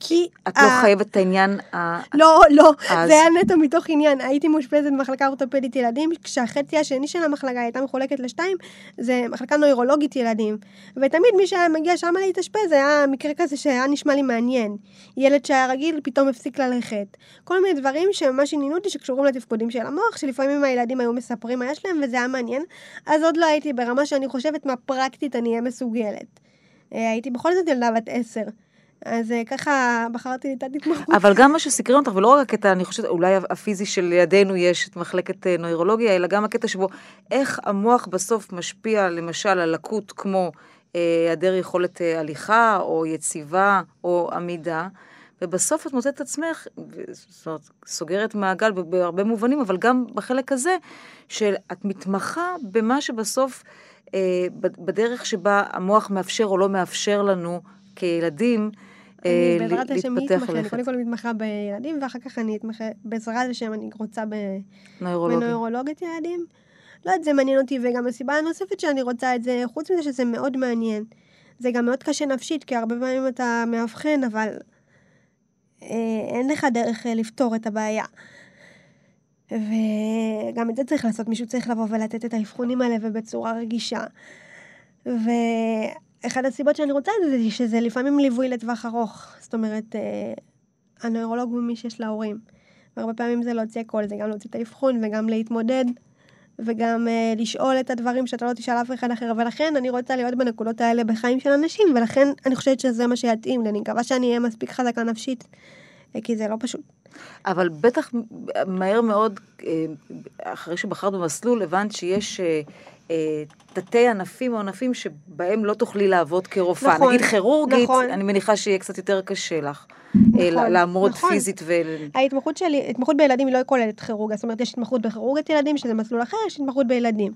כי...
את לא חייבת את העניין ה...
לא, לא, זה היה נטו מתוך עניין. הייתי מאושפזת במחלקה אורתופדית ילדים, כשהחצי השני של המחלקה הייתה מחולקת לשתיים, זה מחלקה נוירולוגית ילדים. ותמיד מי שהיה מגיע שם להתאשפז, היה מקרה כזה שהיה נשמע לי מעניין. ילד שהיה רגיל פתאום הפסיק ללכת. כל מיני דברים שממש עניינו אותי שקשורים לתפקודים של המוח, שלפעמים הילדים היו מספרים מה יש להם, וזה היה מעניין. אז עוד לא הייתי ברמה שאני חושבת מה פרקטית אני אהיה מסוגלת. אה, הייתי בכל זאת ילדה בת עשר. אז אה, ככה בחרתי את ההתמחות.
אבל גם מה שסקרן אותך, ולא רק הקטע, אני חושבת, אולי הפיזי שלידינו יש את מחלקת אה, נוירולוגיה, אלא גם הקטע שבו איך המוח בסוף משפיע למשל על לקות כמו אה, היעדר אה, יכולת אה, הליכה, או יציבה, או עמידה. ובסוף את מוצאת את עצמך, זאת אומרת, סוגרת מעגל בהרבה מובנים, אבל גם בחלק הזה, שאת מתמחה במה שבסוף, אה, בדרך שבה המוח מאפשר או לא מאפשר לנו כילדים,
אני אה, בעזרת השם מתמחה, אני קודם כל מתמחה בילדים, ואחר כך אני אתמחה, בעזרת השם אני רוצה בנוירולוגית ילדים. לא יודעת, זה מעניין אותי, וגם הסיבה הנוספת שאני רוצה את זה, חוץ מזה שזה מאוד מעניין. זה גם מאוד קשה נפשית, כי הרבה פעמים אתה מאבחן, אבל אה, אין לך דרך אה, לפתור את הבעיה. וגם את זה צריך לעשות, מישהו צריך לבוא ולתת את האבחונים האלה ובצורה רגישה. ו... אחד הסיבות שאני רוצה את זה, זה שזה לפעמים ליווי לטווח ארוך. זאת אומרת, אה, הנוירולוג הוא מי שיש להורים. והרבה פעמים זה להוציא הכל, זה גם להוציא את האבחון וגם להתמודד, וגם אה, לשאול את הדברים שאתה לא תשאל אף אחד אחר. ולכן אני רוצה להיות בנקודות האלה בחיים של אנשים, ולכן אני חושבת שזה מה שיתאים לי. אני מקווה שאני אהיה מספיק חזקה נפשית, אה, כי זה לא פשוט.
אבל בטח מהר מאוד, אחרי שבחרת במסלול, הבנת שיש... אה, תתי ענפים או ענפים שבהם לא תוכלי לעבוד כרופאה. נכון, נגיד כירורגית, נכון. אני מניחה שיהיה קצת יותר קשה לך. אה, נכון, לעמוד נכון. פיזית ו...
ההתמחות שלי, התמחות בילדים היא לא כוללת כירורגיה, זאת אומרת, יש התמחות בכירורגיית ילדים, שזה מסלול אחר, יש התמחות בילדים.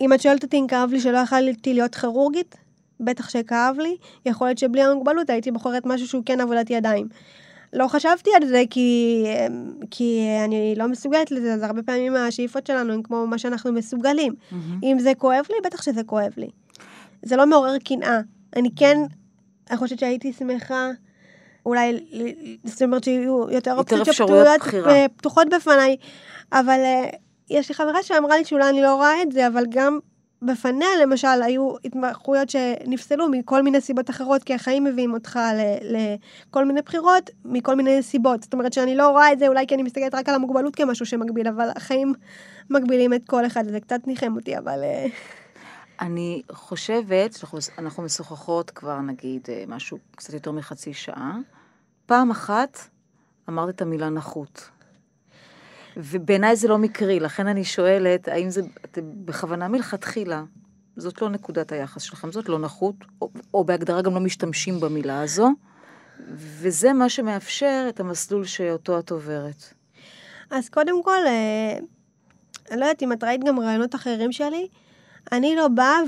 אם את שואלת אותי אם כאב לי שלא יכלתי להיות כירורגית, בטח שכאב לי, יכול להיות שבלי המוגבלות הייתי בוחרת משהו שהוא כן עבודת ידיים. לא חשבתי על זה כי, כי אני לא מסוגלת לזה, אז הרבה פעמים השאיפות שלנו הן כמו מה שאנחנו מסוגלים. Mm-hmm. אם זה כואב לי, בטח שזה כואב לי. זה לא מעורר קנאה. אני כן, אני חושבת שהייתי שמחה, אולי, זאת אומרת שיהיו יותר אופציות
שפתוחות
פתוחות בפניי, אבל uh, יש לי חברה שאמרה לי שאולי אני לא רואה את זה, אבל גם בפניה למשל היו התמחויות שנפסלו מכל מיני סיבות אחרות, כי החיים מביאים אותך לכל מיני בחירות מכל מיני סיבות. זאת אומרת שאני לא רואה את זה אולי כי אני מסתכלת רק על המוגבלות כמשהו שמגביל, אבל החיים מגבילים את כל אחד, זה קצת ניחם אותי, אבל... אה,
אני חושבת, אנחנו משוחחות כבר נגיד אה, משהו קצת יותר מחצי שעה. פעם אחת אמרת את המילה נחות. ובעיניי זה לא מקרי, לכן אני שואלת, האם זה אתם בכוונה מלכתחילה, זאת לא נקודת היחס שלכם, זאת לא נחות, או, או בהגדרה גם לא משתמשים במילה הזו, וזה מה שמאפשר את המסלול שאותו את עוברת.
אז קודם כל, אה, אני לא יודעת אם את ראית גם רעיונות אחרים שלי, אני לא באה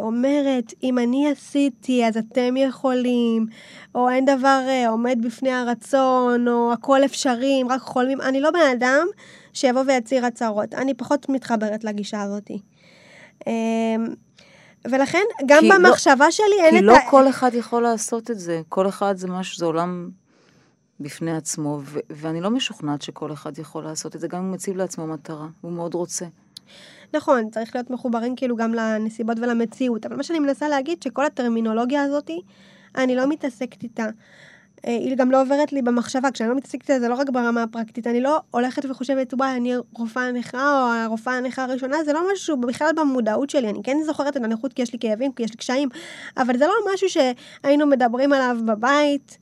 ואומרת, אם אני עשיתי אז אתם יכולים, או אין דבר אה, עומד בפני הרצון, או הכל אפשרי, אם רק חולמים. אני לא בן אדם שיבוא ויצהיר הצהרות. אני פחות מתחברת לגישה הזאת. אמ, ולכן, גם לא- במחשבה
לא,
שלי אין
את ה... כי לא כל אחד יכול לעשות את זה. כל אחד זה משהו, זה עולם בפני עצמו, ו- ואני לא משוכנעת שכל אחד יכול לעשות את זה, גם אם הוא מציב לעצמו מטרה, הוא מאוד רוצה.
נכון, צריך להיות מחוברים כאילו גם לנסיבות ולמציאות, אבל מה שאני מנסה להגיד, שכל הטרמינולוגיה הזאת, אני לא מתעסקת איתה. אה, היא גם לא עוברת לי במחשבה, כשאני לא מתעסקת איתה זה לא רק ברמה הפרקטית, אני לא הולכת וחושבת, וואי, אני רופאה נכה או הרופאה הנכה הראשונה, זה לא משהו בכלל במודעות שלי, אני כן זוכרת את הנכות כי יש לי כאבים, כי יש לי קשיים, אבל זה לא משהו שהיינו מדברים עליו בבית.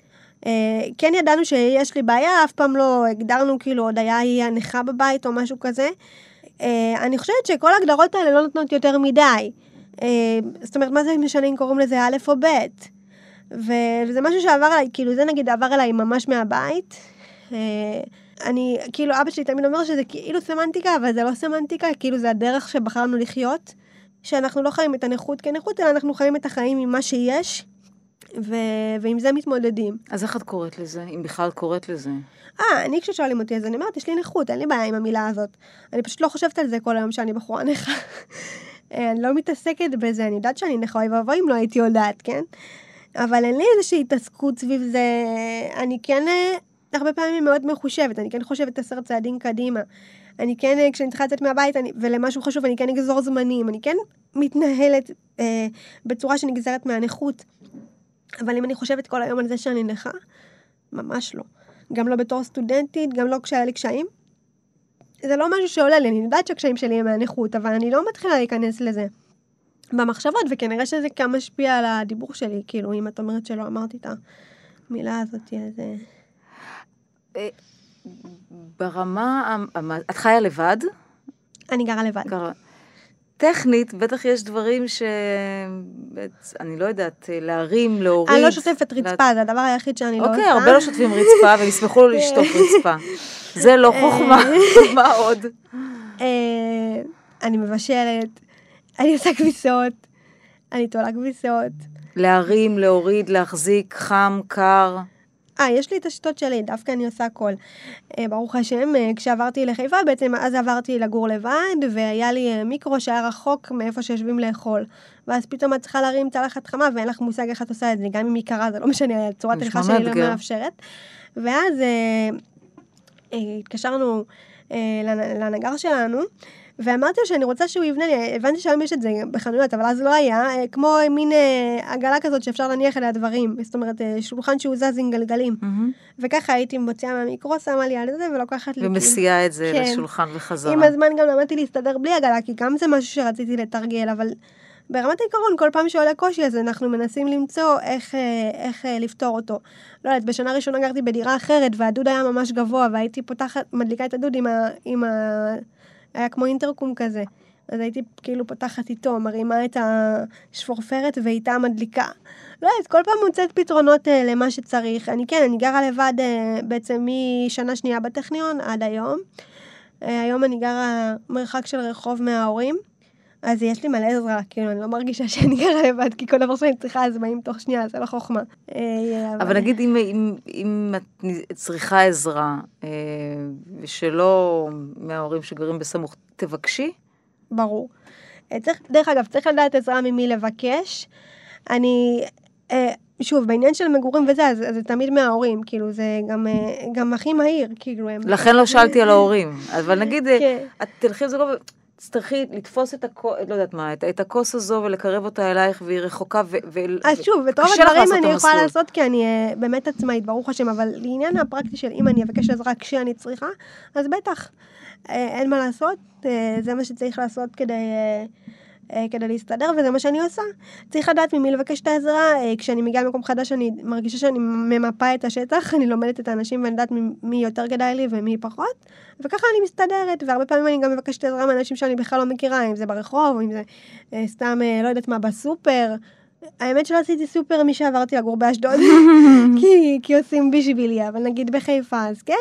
אה, כן ידענו שיש לי בעיה, אף פעם לא הגדרנו כאילו עוד היה היא הנכה בבית או משהו כזה. Uh, אני חושבת שכל ההגדרות האלה לא נותנות יותר מדי. Uh, זאת אומרת, מה זה משנה אם קוראים לזה א' או ב'? וזה משהו שעבר עליי, כאילו זה נגיד עבר אליי ממש מהבית. Uh, אני, כאילו אבא שלי תמיד אומר שזה כאילו סמנטיקה, אבל זה לא סמנטיקה, כאילו זה הדרך שבחרנו לחיות. שאנחנו לא חיים את הנכות כנכות, אלא אנחנו חיים את החיים עם מה שיש. ו... ועם זה מתמודדים.
אז איך את קוראת לזה, אם בכלל את קוראת לזה?
אה, אני כששואלים אותי, אז אני אומרת, יש לי נכות, אין לי בעיה עם המילה הזאת. אני פשוט לא חושבת על זה כל היום שאני בחורה נכה. [laughs] אה, אני לא מתעסקת בזה, אני יודעת שאני נכה, אוי ואבוי אם לא הייתי יודעת, כן? אבל אין לי איזושהי התעסקות סביב זה. אני כן אה, הרבה פעמים מאוד מחושבת, אני כן חושבת עשר צעדים קדימה. אני כן, אה, כשאני צריכה לצאת מהבית אני, ולמשהו חשוב, אני כן אגזור זמנים, אני כן מתנהלת אה, בצורה שנגזרת מהנכות. אבל אם אני חושבת כל היום על זה שאני נכה, ממש לא. גם לא בתור סטודנטית, גם לא כשהיה לי קשיים. זה לא משהו שעולה לי, אני יודעת שהקשיים שלי הם מהנכות, אבל אני לא מתחילה להיכנס לזה במחשבות, וכנראה שזה גם משפיע על הדיבור שלי, כאילו, אם את אומרת שלא אמרתי את המילה הזאת, אז...
אה, ברמה, את חיה לבד?
אני גרה לבד. גרה.
טכנית, בטח יש דברים ש... אני לא יודעת, להרים, להוריד.
אני לא שוטפת רצפה, זה הדבר היחיד שאני לא
עושה. אוקיי, הרבה לא שוטפים רצפה, והם ישמחו לו לשטוף רצפה. זה לא חוכמה, [laughs] מה עוד?
אה, אני מבשלת, אני עושה כביסות, אני תולה כביסות.
להרים, להוריד, להחזיק, חם, קר.
אה, יש לי את השיטות שלי, דווקא אני עושה הכל. אה, ברוך השם, אה, כשעברתי לחיפה, בעצם אז עברתי לגור לבד, והיה לי אה, מיקרו שהיה רחוק מאיפה שיושבים לאכול. ואז פתאום את צריכה להרים צלחת חמה, ואין לך מושג איך את עושה את זה, גם אם היא קרה, זה לא משנה, צורת הליכה שלי לא מאפשרת. ואז אה, אה, התקשרנו אה, לנגר שלנו, ואמרתי לו שאני רוצה שהוא יבנה לי, הבנתי שהיום יש את זה בחנויות, אבל אז לא היה, אה, כמו מין אה, עגלה כזאת שאפשר להניח אליה דברים, זאת אומרת, אה, שולחן שהוא זז עם גלגלים. Mm-hmm. וככה הייתי מוציאה מהמיקרו, שמה לי על זה ולוקחת
לי. ומסיעה את זה כן. לשולחן וחזרה.
עם הזמן גם למדתי להסתדר בלי עגלה, כי גם זה משהו שרציתי לתרגל, אבל ברמת העיקרון, כל פעם שעולה קושי, אז אנחנו מנסים למצוא איך, איך לפתור אותו. לא יודעת, בשנה ראשונה גרתי בדירה אחרת, והדוד היה ממש גבוה, והייתי פותחת, מדליקה את הדוד עם ה... עם ה היה כמו אינטרקום כזה. אז הייתי כאילו פותחת איתו, מרימה את השפורפרת ואיתה מדליקה. לא יודעת, כל פעם מוצאת פתרונות uh, למה שצריך. אני כן, אני גרה לבד uh, בעצם משנה שנייה בטכניון עד היום. Uh, היום אני גרה מרחק של רחוב מההורים. אז יש לי מלא עזרה, כאילו, אני לא מרגישה שאני גרה לבד, כי כל דבר שאני צריכה אז באים תוך שנייה, זה לא חוכמה.
אבל נגיד, אם, אם, אם את צריכה עזרה, ושלא מההורים שגרים בסמוך, תבקשי?
ברור. צריך, דרך אגב, צריך לדעת עזרה ממי לבקש. אני, שוב, בעניין של מגורים וזה, אז, אז זה תמיד מההורים, כאילו, זה גם, גם הכי מהיר, כאילו, הם...
לכן לא שאלתי על ההורים, אבל נגיד, כן. את תלכי לזה לא... תצטרכי לתפוס את הכוס, לא יודעת מה, את, את הכוס הזו ולקרב אותה אלייך והיא רחוקה ו... ו
אז שוב, את רוב הדברים אני יכולה לעשות כי אני uh, באמת עצמאית, ברוך השם, אבל לעניין הפרקטי של אם אני אבקש עזרה כשאני צריכה, אז בטח, uh, אין מה לעשות, uh, זה מה שצריך לעשות כדי... Uh, אה, כדי להסתדר, וזה מה שאני עושה. צריך לדעת ממי לבקש את העזרה. אה, כשאני מגיעה למקום חדש, אני מרגישה שאני ממפה את השטח, אני לומדת את האנשים ואני יודעת מי יותר כדאי לי ומי פחות, וככה אני מסתדרת, והרבה פעמים אני גם מבקשת עזרה מאנשים שאני בכלל לא מכירה, אם זה ברחוב, אם זה אה, סתם, לא יודעת מה, בסופר. האמת שלא עשיתי סופר מי שעברתי לגור באשדוד, [laughs] כי, כי עושים בשבילי, אבל נגיד בחיפה, אז כן.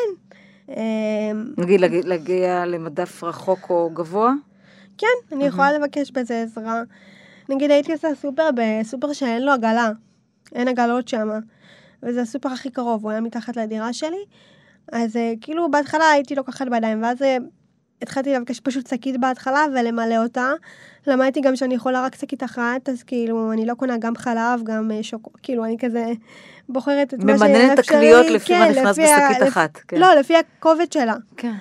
נגיד להגיע למדף רחוק או גבוה?
כן, אני יכולה לבקש בזה עזרה. נגיד הייתי עושה סופר בסופר שאין לו עגלה, אין עגלות שם, וזה הסופר הכי קרוב, הוא היה מתחת לדירה שלי, אז אה, כאילו בהתחלה הייתי לוקחת בידיים, ואז אה, התחלתי לבקש פשוט שקית בהתחלה ולמלא אותה. למדתי גם שאני יכולה רק שקית אחת, אז כאילו, אני לא קונה גם חלב, גם אה, שוקו, כאילו, אני כזה בוחרת את מה שאפשרי.
ממננת את הקניות לפי כן, מה נכנס בשקית אחת.
כן. לא, לפי הכובד שלה. כן.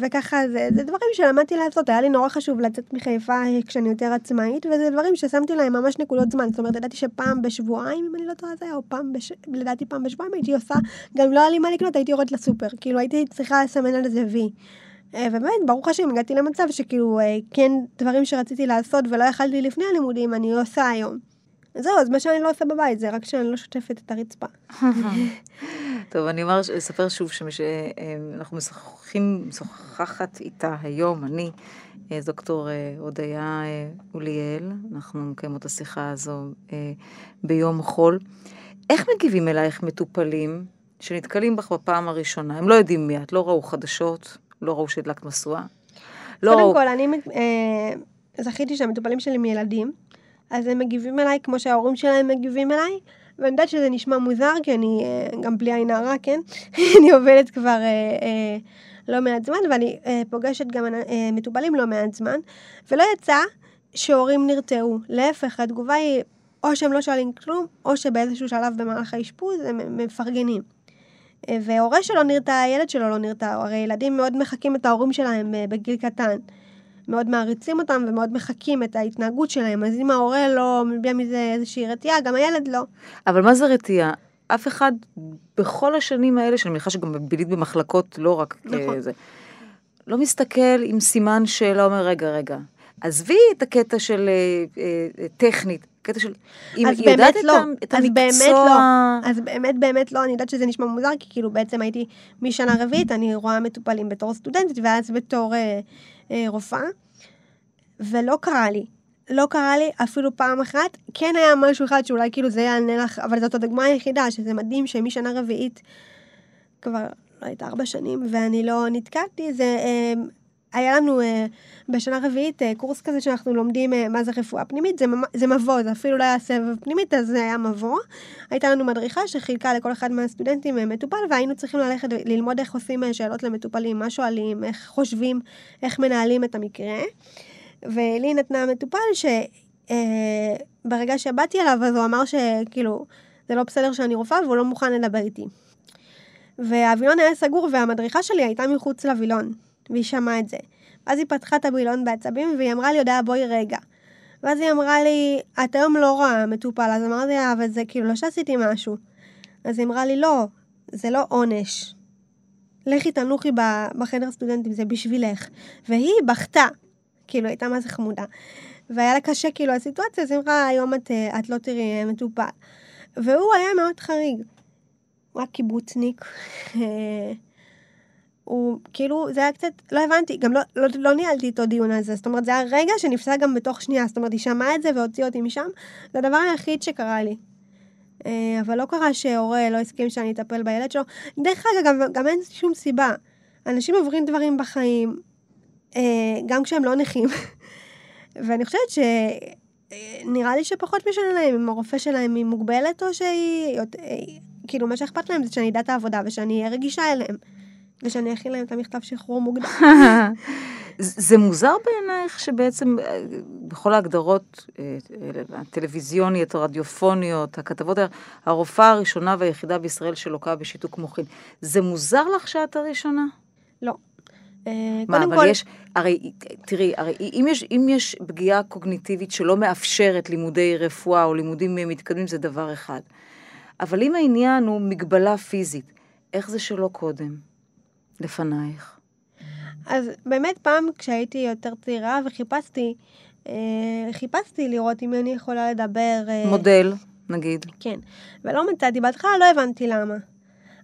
וככה זה, זה דברים שלמדתי לעשות, היה לי נורא חשוב לצאת מחיפה כשאני יותר עצמאית, וזה דברים ששמתי להם ממש נקודות זמן, זאת אומרת, ידעתי שפעם בשבועיים, אם אני לא טועה זה או פעם, בש... לדעתי פעם בשבועיים הייתי עושה, גם לא היה לי מה לקנות, הייתי יורדת לסופר, כאילו הייתי צריכה לסמן על זה וי. אה, ובאמת, ברוך השם, הגעתי למצב שכאילו, אה, כן, דברים שרציתי לעשות ולא יכלתי לפני הלימודים, אני עושה היום. זהו, אז מה שאני לא עושה בבית זה רק שאני לא שוטפת את הרצפה. [laughs]
טוב, אני אומר, אספר שוב שאנחנו משוחחים, משוחחת איתה היום, אני, אה, דוקטור אה, הודיה אה, אוליאל, אנחנו מקיימות את השיחה הזו ביום חול. איך מגיבים אלייך מטופלים שנתקלים בך בפעם הראשונה? הם לא יודעים מי את, לא ראו חדשות, לא ראו שהדלקת משואה.
לא קודם ראו... כל, אני זכיתי שהמטופלים שלי מילדים. אז הם מגיבים אליי כמו שההורים שלהם מגיבים אליי, ואני יודעת שזה נשמע מוזר, כי אני אה, גם בלי עין הרע, כן? [laughs] אני עובדת כבר אה, אה, לא מעט זמן, ואני אה, פוגשת גם אה, מטופלים לא מעט זמן, ולא יצא שהורים נרתעו. להפך, התגובה היא או שהם לא שואלים כלום, או שבאיזשהו שלב במהלך האשפוז הם מפרגנים. אה, והורה שלא נרתע, הילד שלו לא נרתע, הרי ילדים מאוד מחקים את ההורים שלהם אה, בגיל קטן. מאוד מעריצים אותם ומאוד מחקים את ההתנהגות שלהם, אז אם ההורה לא מביע מזה איזושהי רתיעה, גם הילד לא.
אבל מה זה רתיעה? אף אחד בכל השנים האלה, שאני מניחה שגם בילית במחלקות, לא רק נכון. כזה, לא מסתכל עם סימן שאלה, אומר, רגע, רגע, עזבי את הקטע של אה, אה, טכנית, קטע של...
אם היא יודעת לא. את, אז המקצוע... באמת לא. אז באמת באמת לא, אני יודעת שזה נשמע מוזר, כי כאילו בעצם הייתי משנה רביעית, אני רואה מטופלים בתור סטודנטית, ואז בתור אה, אה, רופאה, ולא קרה לי. לא קרה לי אפילו פעם אחת, כן היה משהו אחד שאולי כאילו זה יענה לך, אבל זאת הדוגמה היחידה, שזה מדהים שמשנה רביעית, כבר, לא הייתה ארבע שנים, ואני לא נתקעתי, זה... אה, היה לנו אה, בשנה רביעית אה, קורס כזה שאנחנו לומדים אה, מה זה רפואה פנימית, זה, זה מבוא, זה אפילו לא היה סבב פנימית, אז זה היה מבוא. הייתה לנו מדריכה שחילקה לכל אחד מהסטודנטים מטופל, והיינו צריכים ללכת ללמוד איך עושים שאלות למטופלים, מה שואלים, איך חושבים, איך מנהלים את המקרה. ולי נתנה מטופל שברגע שבאתי אליו, אז הוא אמר שכאילו, זה לא בסדר שאני רופאה והוא לא מוכן לדבר איתי. והווילון היה סגור והמדריכה שלי הייתה מחוץ לווילון. והיא שמעה את זה. ואז היא פתחה את הבילון בעצבים, והיא אמרה לי, יודע, בואי רגע. ואז היא אמרה לי, את היום לא רואה מטופל, אז אמרתי לה, אבל זה כאילו לא שעשיתי משהו. אז היא אמרה לי, לא, זה לא עונש. לכי תנוחי בחדר סטודנטים, זה בשבילך. והיא בכתה, כאילו, הייתה מה זה חמודה. והיה לה קשה, כאילו, הסיטואציה, אז היא אמרה, היום את, את לא תראי מטופל. והוא היה מאוד חריג. הוא היה קיבוצניק. [laughs] הוא כאילו, זה היה קצת, לא הבנתי, גם לא, לא, לא ניהלתי איתו דיון על זה, זאת אומרת, זה היה רגע שנפסק גם בתוך שנייה, זאת אומרת, היא שמעה את זה והוציאה אותי משם, זה הדבר היחיד שקרה לי. אה, אבל לא קרה שהורה לא הסכים שאני אטפל בילד שלו. דרך אגב, גם, גם אין שום סיבה. אנשים עוברים דברים בחיים, אה, גם כשהם לא נכים. [laughs] ואני חושבת שנראה אה, לי שפחות משנה להם אם הרופא שלהם היא מוגבלת או שהיא... כאילו, מה שאכפת להם זה שאני אדע את העבודה ושאני אהיה רגישה אליהם. ושאני אכין להם את המכתב שחרור מוקדם. [laughs]
זה מוזר בעינייך שבעצם אה, בכל ההגדרות אה, הטלוויזיוניות, הרדיופוניות, הכתבות, הרופאה הראשונה והיחידה בישראל שלוקה בשיתוק מוחין, זה מוזר לך שאת הראשונה?
לא.
אה, מה, אבל כל... יש, הרי, תראי, הרי אם יש, אם יש פגיעה קוגניטיבית שלא מאפשרת לימודי רפואה או לימודים מתקדמים, זה דבר אחד. אבל אם העניין הוא מגבלה פיזית, איך זה שלא קודם? לפנייך?
אז באמת פעם כשהייתי יותר צעירה וחיפשתי, אה, חיפשתי לראות אם אני יכולה לדבר...
אה, מודל, נגיד.
כן, ולא מצאתי, בהתחלה לא הבנתי למה.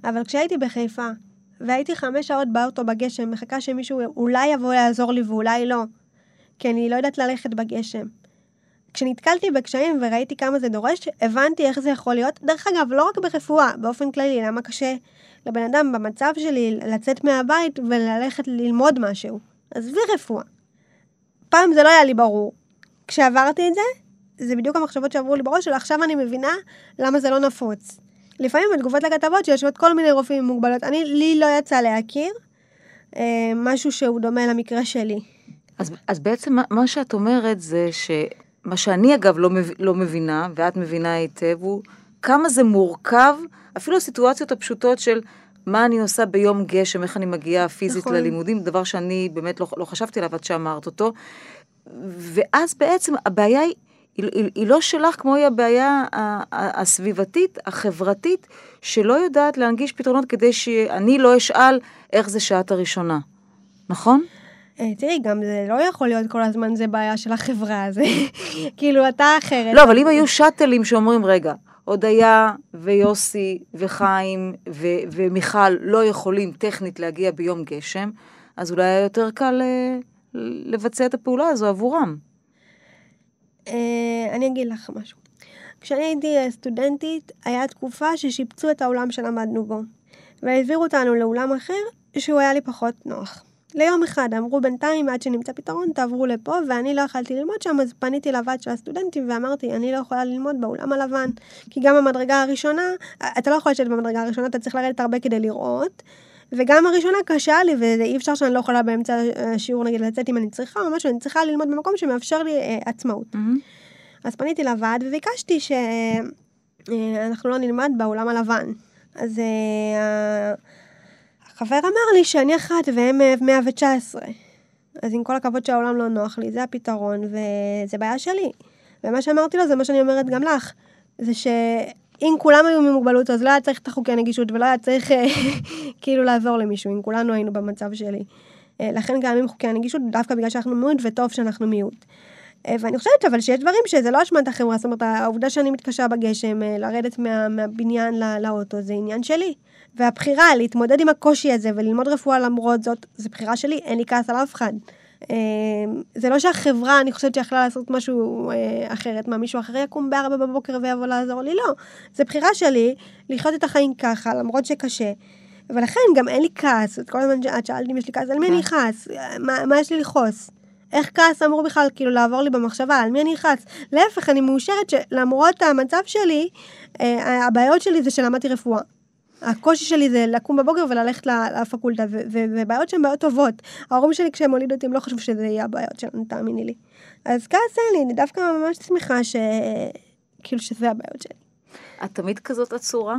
אבל כשהייתי בחיפה, והייתי חמש שעות באוטו בגשם, מחכה שמישהו אולי יבוא לעזור לי ואולי לא, כי אני לא יודעת ללכת בגשם. כשנתקלתי בקשיים וראיתי כמה זה דורש, הבנתי איך זה יכול להיות. דרך אגב, לא רק ברפואה, באופן כללי, למה קשה לבן אדם במצב שלי לצאת מהבית וללכת ללמוד משהו. עזבי רפואה. פעם זה לא היה לי ברור. כשעברתי את זה, זה בדיוק המחשבות שעברו לי בראש, ועכשיו אני מבינה למה זה לא נפוץ. לפעמים בתגובות לכתבות שיושבות כל מיני רופאים עם מוגבלות, אני, לי לא יצא להכיר אה, משהו שהוא דומה למקרה שלי.
אז, אז בעצם מה שאת אומרת זה שמה שאני אגב לא, מב, לא מבינה, ואת מבינה היטב, הוא כמה זה מורכב אפילו הסיטואציות הפשוטות של מה אני עושה ביום גשם, איך אני מגיעה פיזית נכון. ללימודים, דבר שאני באמת לא, לא חשבתי עליו עד שאמרת אותו. ואז בעצם הבעיה היא, היא, היא, היא לא שלך כמו היא הבעיה הסביבתית, החברתית, שלא יודעת להנגיש פתרונות כדי שאני לא אשאל איך זה שעת הראשונה, נכון?
אה, תראי, גם זה לא יכול להיות כל הזמן זה בעיה של החברה, זה [laughs] כאילו אתה אחרת.
לא, אבל אם היו שאטלים שאומרים, רגע, הודיה ויוסי וחיים ו- ומיכל לא יכולים טכנית להגיע ביום גשם, אז אולי היה יותר קל אה, לבצע את הפעולה הזו עבורם.
אה, אני אגיד לך משהו. כשאני הייתי סטודנטית, היה תקופה ששיפצו את האולם שלמדנו בו, והעבירו אותנו לאולם אחר שהוא היה לי פחות נוח. ליום אחד, אמרו בינתיים, עד שנמצא פתרון, תעברו לפה, ואני לא יכלתי ללמוד שם, אז פניתי לוועד של הסטודנטים ואמרתי, אני לא יכולה ללמוד באולם הלבן, כי גם המדרגה הראשונה, אתה לא יכול לשבת במדרגה הראשונה, אתה צריך לרדת הרבה כדי לראות, וגם הראשונה קשה לי, ואי אפשר שאני לא יכולה באמצע השיעור נגיד לצאת אם אני צריכה, או משהו, אני צריכה ללמוד במקום שמאפשר לי אה, עצמאות. Mm-hmm. אז פניתי לוועד וביקשתי שאנחנו אה, לא נלמד באולם הלבן. אז אה, החבר אמר לי שאני אחת והם 119. אז עם כל הכבוד שהעולם לא נוח לי, זה הפתרון, וזה בעיה שלי. ומה שאמרתי לו זה מה שאני אומרת גם לך, זה שאם כולם היו ממוגבלות, אז לא היה צריך את החוקי הנגישות, ולא היה צריך אה, [laughs] כאילו לעזור למישהו, אם כולנו היינו במצב שלי. אה, לכן קיימים חוקי הנגישות, דווקא בגלל שאנחנו מיעוט, וטוב שאנחנו מיעוט. אה, ואני חושבת אבל שיש דברים שזה לא אשמת החברה, זאת אומרת, העובדה שאני מתקשה בגשם, לרדת מה, מהבניין לא, לאוטו, זה עניין שלי. והבחירה להתמודד עם הקושי הזה וללמוד רפואה למרות זאת, זו בחירה שלי, אין לי כעס על אף אחד. אה, זה לא שהחברה, אני חושבת שיכלה לעשות משהו אה, אחרת, מה מישהו אחר יקום בארבע בבוקר ויבוא לעזור לי, לא. זו בחירה שלי לחיות את החיים ככה, למרות שקשה. ולכן גם אין לי כעס, כל הזמן את שאלת אם יש לי כעס, על מי אני כן. אכעס? מה, מה יש לי לכעוס? איך כעס אמור בכלל כאילו לעבור לי במחשבה, על מי אני אכעס? להפך, אני מאושרת שלמרות המצב שלי, אה, הבעיות שלי זה שלמדתי רפואה. הקושי שלי זה לקום בבוקר וללכת לפקולטה, ובעיות שהן בעיות טובות. ההורים שלי כשהם הולידו אותי הם לא חשבו שזה יהיה הבעיות שלנו, תאמיני לי. אז כעס אין לי, אני דווקא ממש שמחה ש... כאילו שזה הבעיות שלי.
את תמיד כזאת עצורה?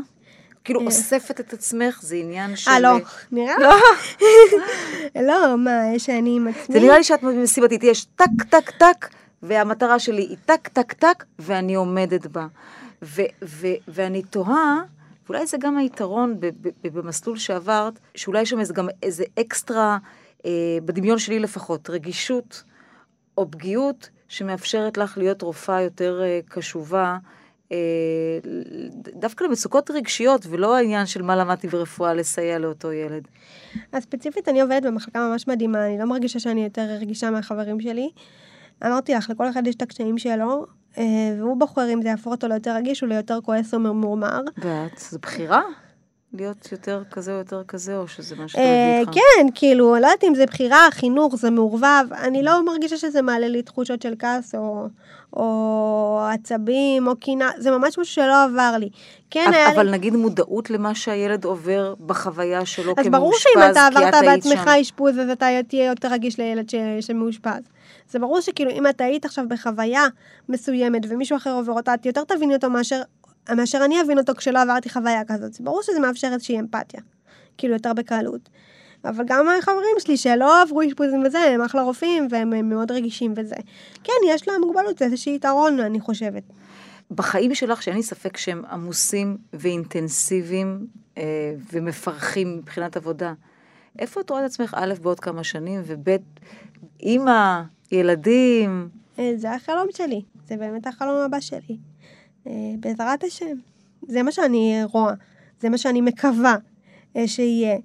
כאילו אה. אוספת את עצמך, זה עניין של...
אה, לא, נראה [laughs] לי. לא, מה, שאני עם עצמי?
זה נראה לי שאת מסיבתית, יש טק, טק, טק, והמטרה שלי היא טק, טק, טק, ואני עומדת בה. ואני תוהה... ואולי זה גם היתרון במסלול שעברת, שאולי יש שם גם איזה אקסטרה, אה, בדמיון שלי לפחות, רגישות או פגיעות שמאפשרת לך להיות רופאה יותר אה, קשובה. אה, דווקא למצוקות רגשיות, ולא העניין של מה למדתי ברפואה לסייע לאותו ילד.
אז ספציפית אני עובדת במחלקה ממש מדהימה, אני לא מרגישה שאני יותר רגישה מהחברים שלי. אמרתי לך, לכל אחד יש את הקשיים שלו, והוא בוחר אם זה יהפוך אותו ליותר רגיש או ליותר כועס או ממורמר.
ואת, זו בחירה? להיות יותר כזה או יותר כזה, או שזה מה שאתה
מביא איתך? כן, כאילו, לא יודעת אם זה בחירה, חינוך, זה מעורבב. אני לא מרגישה שזה מעלה לי תחושות של כעס או, או עצבים או קינה, זה ממש משהו שלא עבר לי. כן,
אבל, היה אבל לי... נגיד מודעות למה שהילד עובר בחוויה שלו כמאושפז,
כי את היית שם. אז ברור שאם אתה עברת בעצמך אשפוז, אז אתה תהיה יותר רגיש לילד ש... שמאושפז. זה ברור שכאילו אם אתה היית עכשיו בחוויה מסוימת ומישהו אחר עובר אותה, את יותר תביני אותו מאשר, מאשר אני אבין אותו כשלא עברתי חוויה כזאת. זה ברור שזה מאפשר איזושהי אמפתיה, כאילו יותר בקלות. אבל גם החברים שלי שלא עברו אשפוזים וזה, הם אחלה רופאים והם מאוד רגישים וזה. כן, יש להם מוגבלות, זה איזושהי יתרון, אני חושבת.
בחיים שלך, שאין לי ספק שהם עמוסים ואינטנסיביים אה, ומפרכים מבחינת עבודה, איפה את רואה את עצמך, א', בעוד כמה שנים, וב', אימא, ילדים.
אה, זה החלום שלי, זה באמת החלום הבא שלי. אה, בעזרת השם. זה מה שאני רואה, זה מה שאני מקווה אה, שיהיה.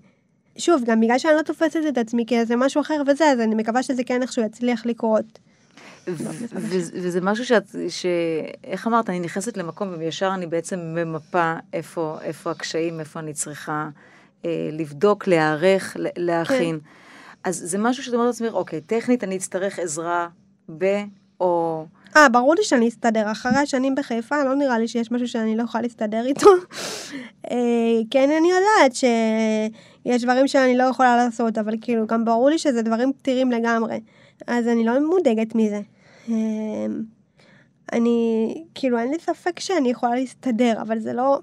שוב, גם בגלל שאני לא תופסת את עצמי כאיזה משהו אחר וזה, אז אני מקווה שזה כן איכשהו יצליח לקרות.
וזה משהו שאת, איך אמרת, אני נכנסת למקום וישר אני בעצם ממפה איפה, איפה הקשיים, איפה אני צריכה אה, לבדוק, להיערך, להכין. כן. אז זה משהו שאת אומרת לעצמך, אוקיי, טכנית אני אצטרך עזרה ב... או...
אה, ברור לי שאני אסתדר. אחרי השנים בחיפה, לא נראה לי שיש משהו שאני לא יכולה להסתדר איתו. [laughs] אה, כן, אני יודעת שיש דברים שאני לא יכולה לעשות, אבל כאילו, גם ברור לי שזה דברים פתירים לגמרי. אז אני לא מודאגת מזה. אה, אני, כאילו, אין לי ספק שאני יכולה להסתדר, אבל זה לא,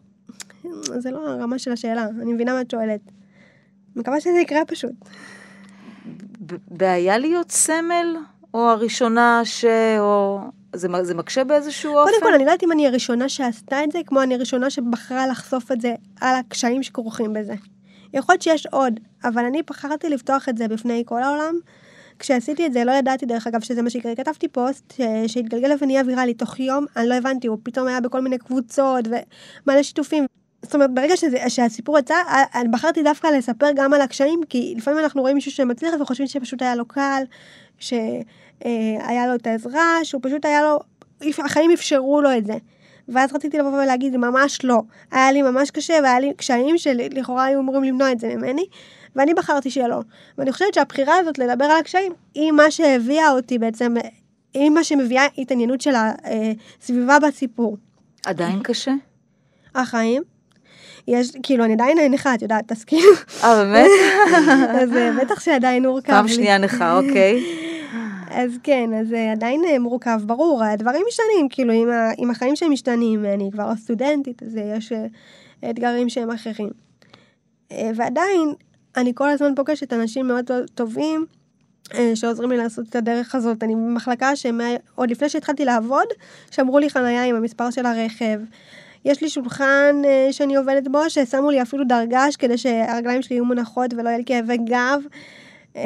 זה לא הרמה של השאלה. אני מבינה מה את שואלת. מקווה שזה יקרה פשוט.
בעיה להיות סמל? או הראשונה ש... או... זה, זה מקשה באיזשהו
קודם
אופן?
קודם כל, אני לא יודעת אם אני הראשונה שעשתה את זה, כמו אני הראשונה שבחרה לחשוף את זה על הקשיים שכרוכים בזה. יכול להיות שיש עוד, אבל אני בחרתי לפתוח את זה בפני כל העולם. כשעשיתי את זה, לא ידעתי דרך אגב שזה מה שיקרה. כתבתי פוסט שהתגלגל ונהיה ויראלי תוך יום, אני לא הבנתי, הוא פתאום היה בכל מיני קבוצות ומלא שיתופים. זאת אומרת, ברגע שזה, שהסיפור יצא, אני בחרתי דווקא לספר גם על הקשיים, כי לפעמים אנחנו רואים מישהו שמצליח וחושבים שפשוט היה לו קל, שהיה לו את העזרה, שהוא פשוט היה לו, החיים אפשרו לו את זה. ואז רציתי לבוא ולהגיד, ממש לא. היה לי ממש קשה, והיה לי קשיים שלכאורה היו אמורים למנוע את זה ממני, ואני בחרתי שלא. ואני חושבת שהבחירה הזאת לדבר על הקשיים, היא מה שהביאה אותי בעצם, היא מה שמביאה התעניינות של הסביבה בסיפור.
עדיין קשה?
החיים. יש, כאילו, אני עדיין נכה, את יודעת, תסכים.
אה, באמת? [laughs]
אז אה, בטח שעדיין מורכב
לי. פעם שנייה נכה, אוקיי.
אז כן, אז אה, עדיין אה, מורכב, ברור, הדברים משתנים, כאילו, עם, ה, עם החיים שהם משתנים, אני כבר סטודנטית, אז יש אתגרים שהם אחרים. ועדיין, אני כל הזמן פוגשת אנשים מאוד טובים, שעוזרים לי לעשות את הדרך הזאת. אני במחלקה שהם, עוד לפני שהתחלתי לעבוד, שמרו לי חנייה עם המספר של הרכב. יש לי שולחן uh, שאני עובדת בו, ששמו לי אפילו דרגש כדי שהרגליים שלי יהיו מונחות ולא יהיה לי כאבי גב. Uh,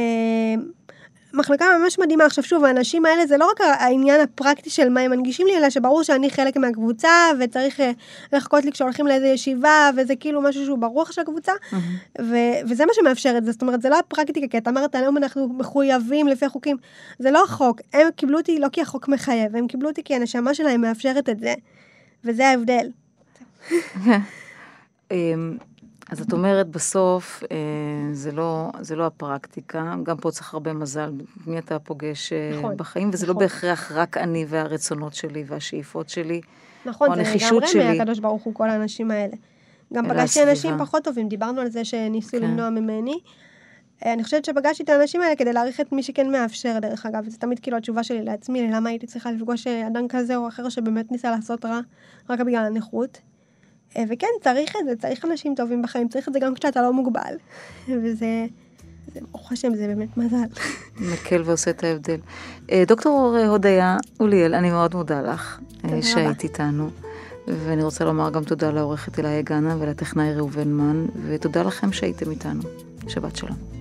מחלקה ממש מדהימה. עכשיו שוב, האנשים האלה זה לא רק העניין הפרקטי של מה הם מנגישים לי, אלא שברור שאני חלק מהקבוצה, וצריך אה, לחכות לי כשהולכים לאיזה ישיבה, וזה כאילו משהו שהוא ברוח של הקבוצה, mm-hmm. ו- וזה מה שמאפשר את זה. זאת אומרת, זה לא הפרקטיקה, כי אתה אמרת, היום אנחנו מחויבים לפי החוקים. זה לא החוק. הם קיבלו אותי לא כי החוק מחייב, הם קיבלו אותי כי הנשמה שלהם מאפשרת את זה, וזה ההבדל.
אמ, אז את אומרת בסוף, אה, זה לא, זה לא הפרקטיקה, גם פה צריך הרבה מזל, מי אתה פוגש אה, נכון, בחיים, וזה לא נכון. לא בהכרח רק אני והרצונות שלי והשאיפות שלי,
נכון, או הנחישות שלי. נכון, זה לגמרי מהקדוש ברוך הוא, כל האנשים האלה. גם פגשתי אנשים פחות טובים, דיברנו על זה שניסו כן. למנוע ממני. אה, אני חושבת שפגשתי את האנשים האלה כדי להעריך את מי שכן מאפשר, דרך אגב, וזה תמיד כאילו התשובה שלי לעצמי, למה הייתי צריכה לפגוש אדם כזה או אחר שבאמת ניסה לעשות רע, רק בגלל הנכות. אה, וכן, צריך את זה, צריך אנשים טובים בחיים, צריך את זה גם כשאתה לא מוגבל. וזה, ברוך השם, זה באמת מזל.
מקל ועושה את ההבדל. אה, דוקטור הודיה אוליאל, אני מאוד מודה לך אה, שהיית איתנו. ואני רוצה לומר גם תודה לעורכת אליי גאנה ולטכנאי ראובן מן, ותודה לכם שהייתם איתנו. שבת שלום.